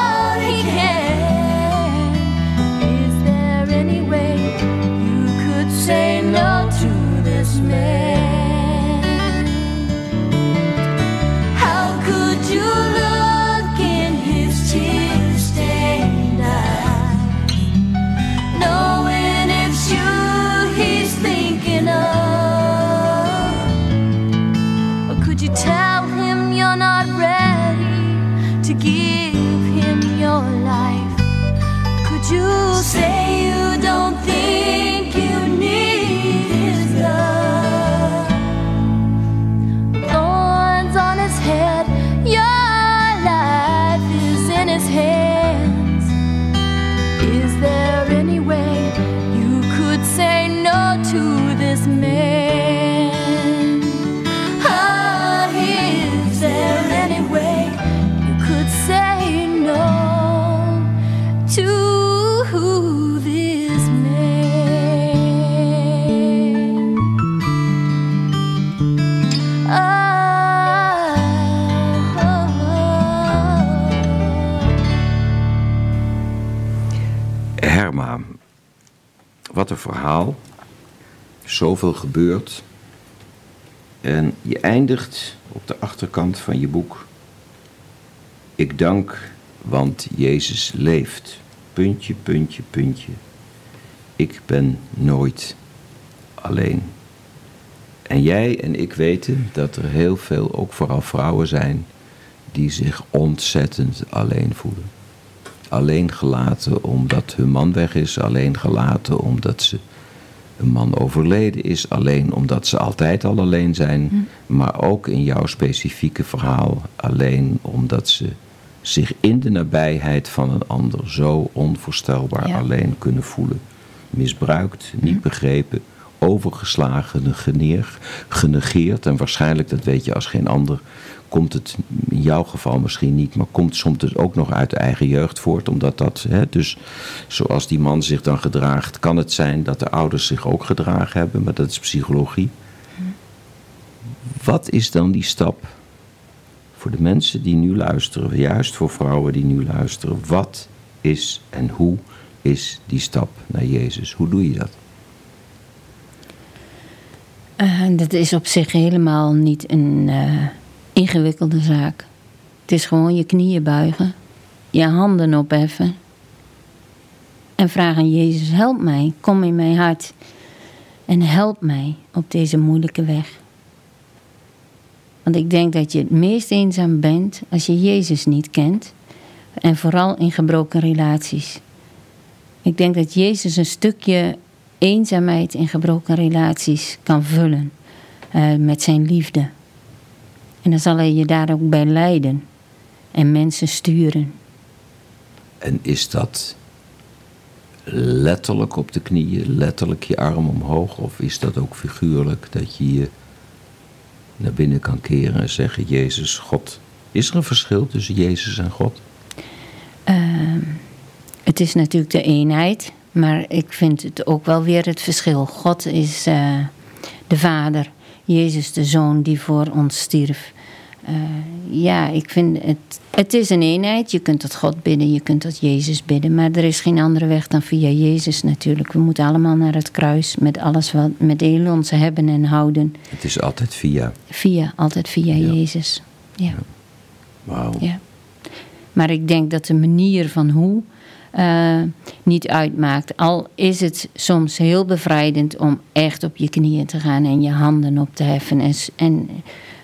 C: Herma, wat een verhaal. Zoveel gebeurt. En je eindigt op de achterkant van je boek. Ik dank, want Jezus leeft. Puntje, puntje, puntje. Ik ben nooit alleen. En jij en ik weten dat er heel veel, ook vooral vrouwen zijn, die zich ontzettend alleen voelen. Alleen gelaten omdat hun man weg is, alleen gelaten omdat ze een man overleden is, alleen omdat ze altijd al alleen zijn, maar ook in jouw specifieke verhaal alleen omdat ze zich in de nabijheid van een ander zo onvoorstelbaar
D: Ja.
C: alleen kunnen voelen. Misbruikt, niet begrepen, overgeslagen, geneer, genegeerd. En waarschijnlijk, dat weet je als geen ander, komt het in jouw geval misschien niet, maar komt soms dus ook nog uit de eigen jeugd voort. Omdat dat, hè, dus zoals die man zich dan gedraagt, kan het zijn dat de ouders zich ook gedragen hebben, maar dat is psychologie. Wat is dan die stap voor de mensen die nu luisteren, juist voor vrouwen die nu luisteren? Wat is en hoe is die stap naar Jezus? Hoe doe je dat?
D: Eh, dat is op zich helemaal niet een eh, ingewikkelde zaak. Het is gewoon je knieën buigen, je handen opheffen en vragen: Jezus, help mij, kom in mijn hart en help mij op deze moeilijke weg. Want ik denk dat je het meest eenzaam bent als je Jezus niet kent en vooral in gebroken relaties. Ik denk dat Jezus een stukje eenzaamheid in gebroken relaties kan vullen eh, met zijn liefde. En dan zal hij je daar ook bij leiden en mensen sturen.
C: En is dat letterlijk op de knieën, letterlijk je arm omhoog? Of is dat ook figuurlijk dat je je naar binnen kan keren en zeggen: Jezus, God. Is er een verschil tussen Jezus en God?
D: Ehm, het is natuurlijk de eenheid, maar ik vind het ook wel weer het verschil. God is eh, de Vader, Jezus de Zoon die voor ons stierf. Eh, ja, ik vind het. Het is een eenheid. Je kunt tot God bidden, je kunt tot Jezus bidden. Maar er is geen andere weg dan via Jezus natuurlijk. We moeten allemaal naar het kruis met alles wat met heel ons hebben en houden.
C: Het is altijd via.
D: Via, altijd via
C: Ja.
D: Jezus. Ja.
C: Wauw.
D: Ja. Maar ik denk dat de manier van hoe eh, niet uitmaakt. Al is het soms heel bevrijdend om echt op je knieën te gaan en je handen op te heffen. En, en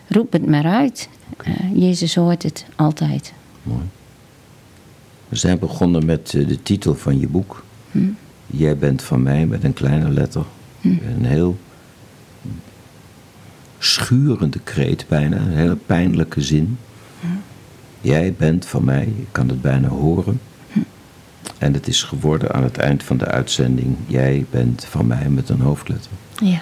D: roep het maar uit. Eh, Jezus hoort het altijd.
C: Mooi. We zijn begonnen met eh, de titel van je boek. Jij bent van mij met een kleine letter. Een heel schurende kreet bijna, een hele pijnlijke zin. Jij bent van mij, ik kan het bijna horen. En het is geworden aan het eind van de uitzending. Jij bent van mij met een hoofdletter.
D: Ja.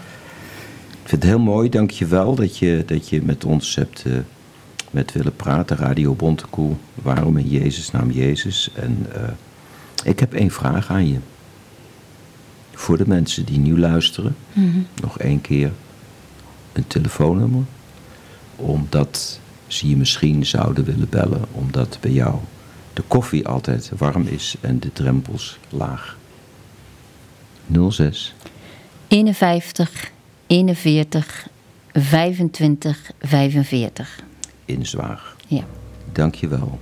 C: Ik vind het heel mooi, dank je wel dat je, dat je met ons hebt eh, met willen praten. Radio Bontekoe, waarom in Jezus naam Jezus? En eh, ik heb één vraag aan je. Voor de mensen die nu luisteren, nog één keer een telefoonnummer. Omdat ze je misschien zouden willen bellen, omdat bij jou de koffie altijd warm is en de drempels laag. 06
D: 51, 41, 25, 45.
C: in Zwaag.
D: Ja,
C: Dank je wel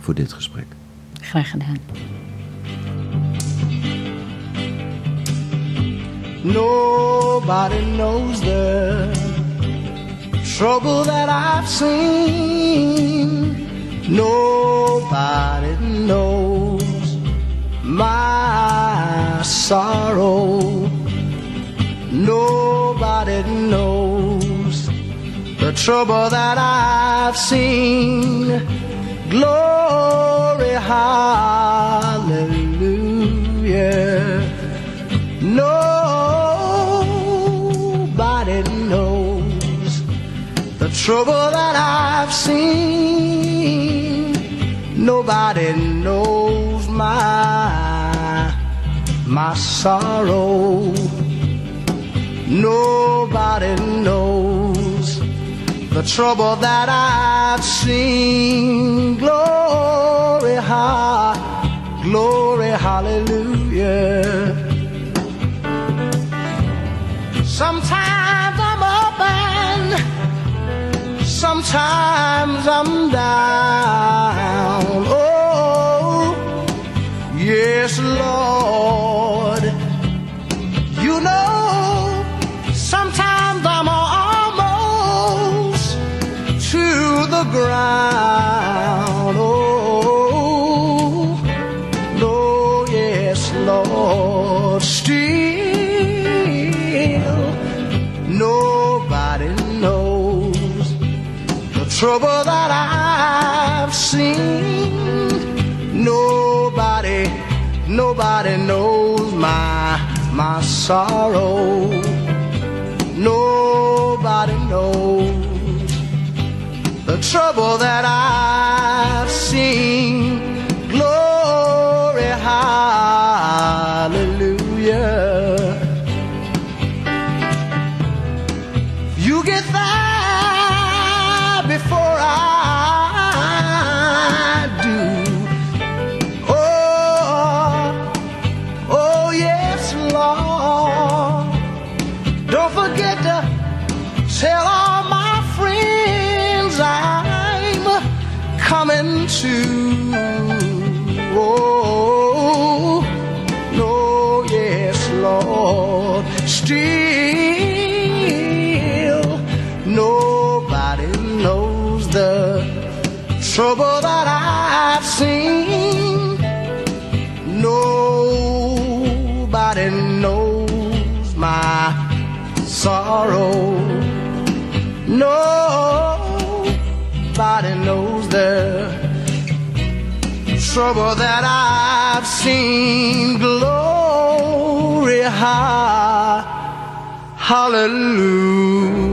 C: voor dit gesprek.
D: graag gedaan.
B: Nobody knows the trouble that I've seen. Nobody knows my sorrow. Nobody knows the trouble that I've seen. Glory, hallelujah. Nobody trouble that I've seen. Nobody knows my my sorrow. Nobody knows the trouble that I've seen. Glory, ha, glory, hallelujah. Sometimes sometimes I'm down. Oh, yes, Lord. Trouble that I've seen. Nobody, nobody knows my my sorrow. Nobody knows the trouble that I've seen. Sorrow. Nobody knows the trouble that I've seen. Glory, ha, hallelujah.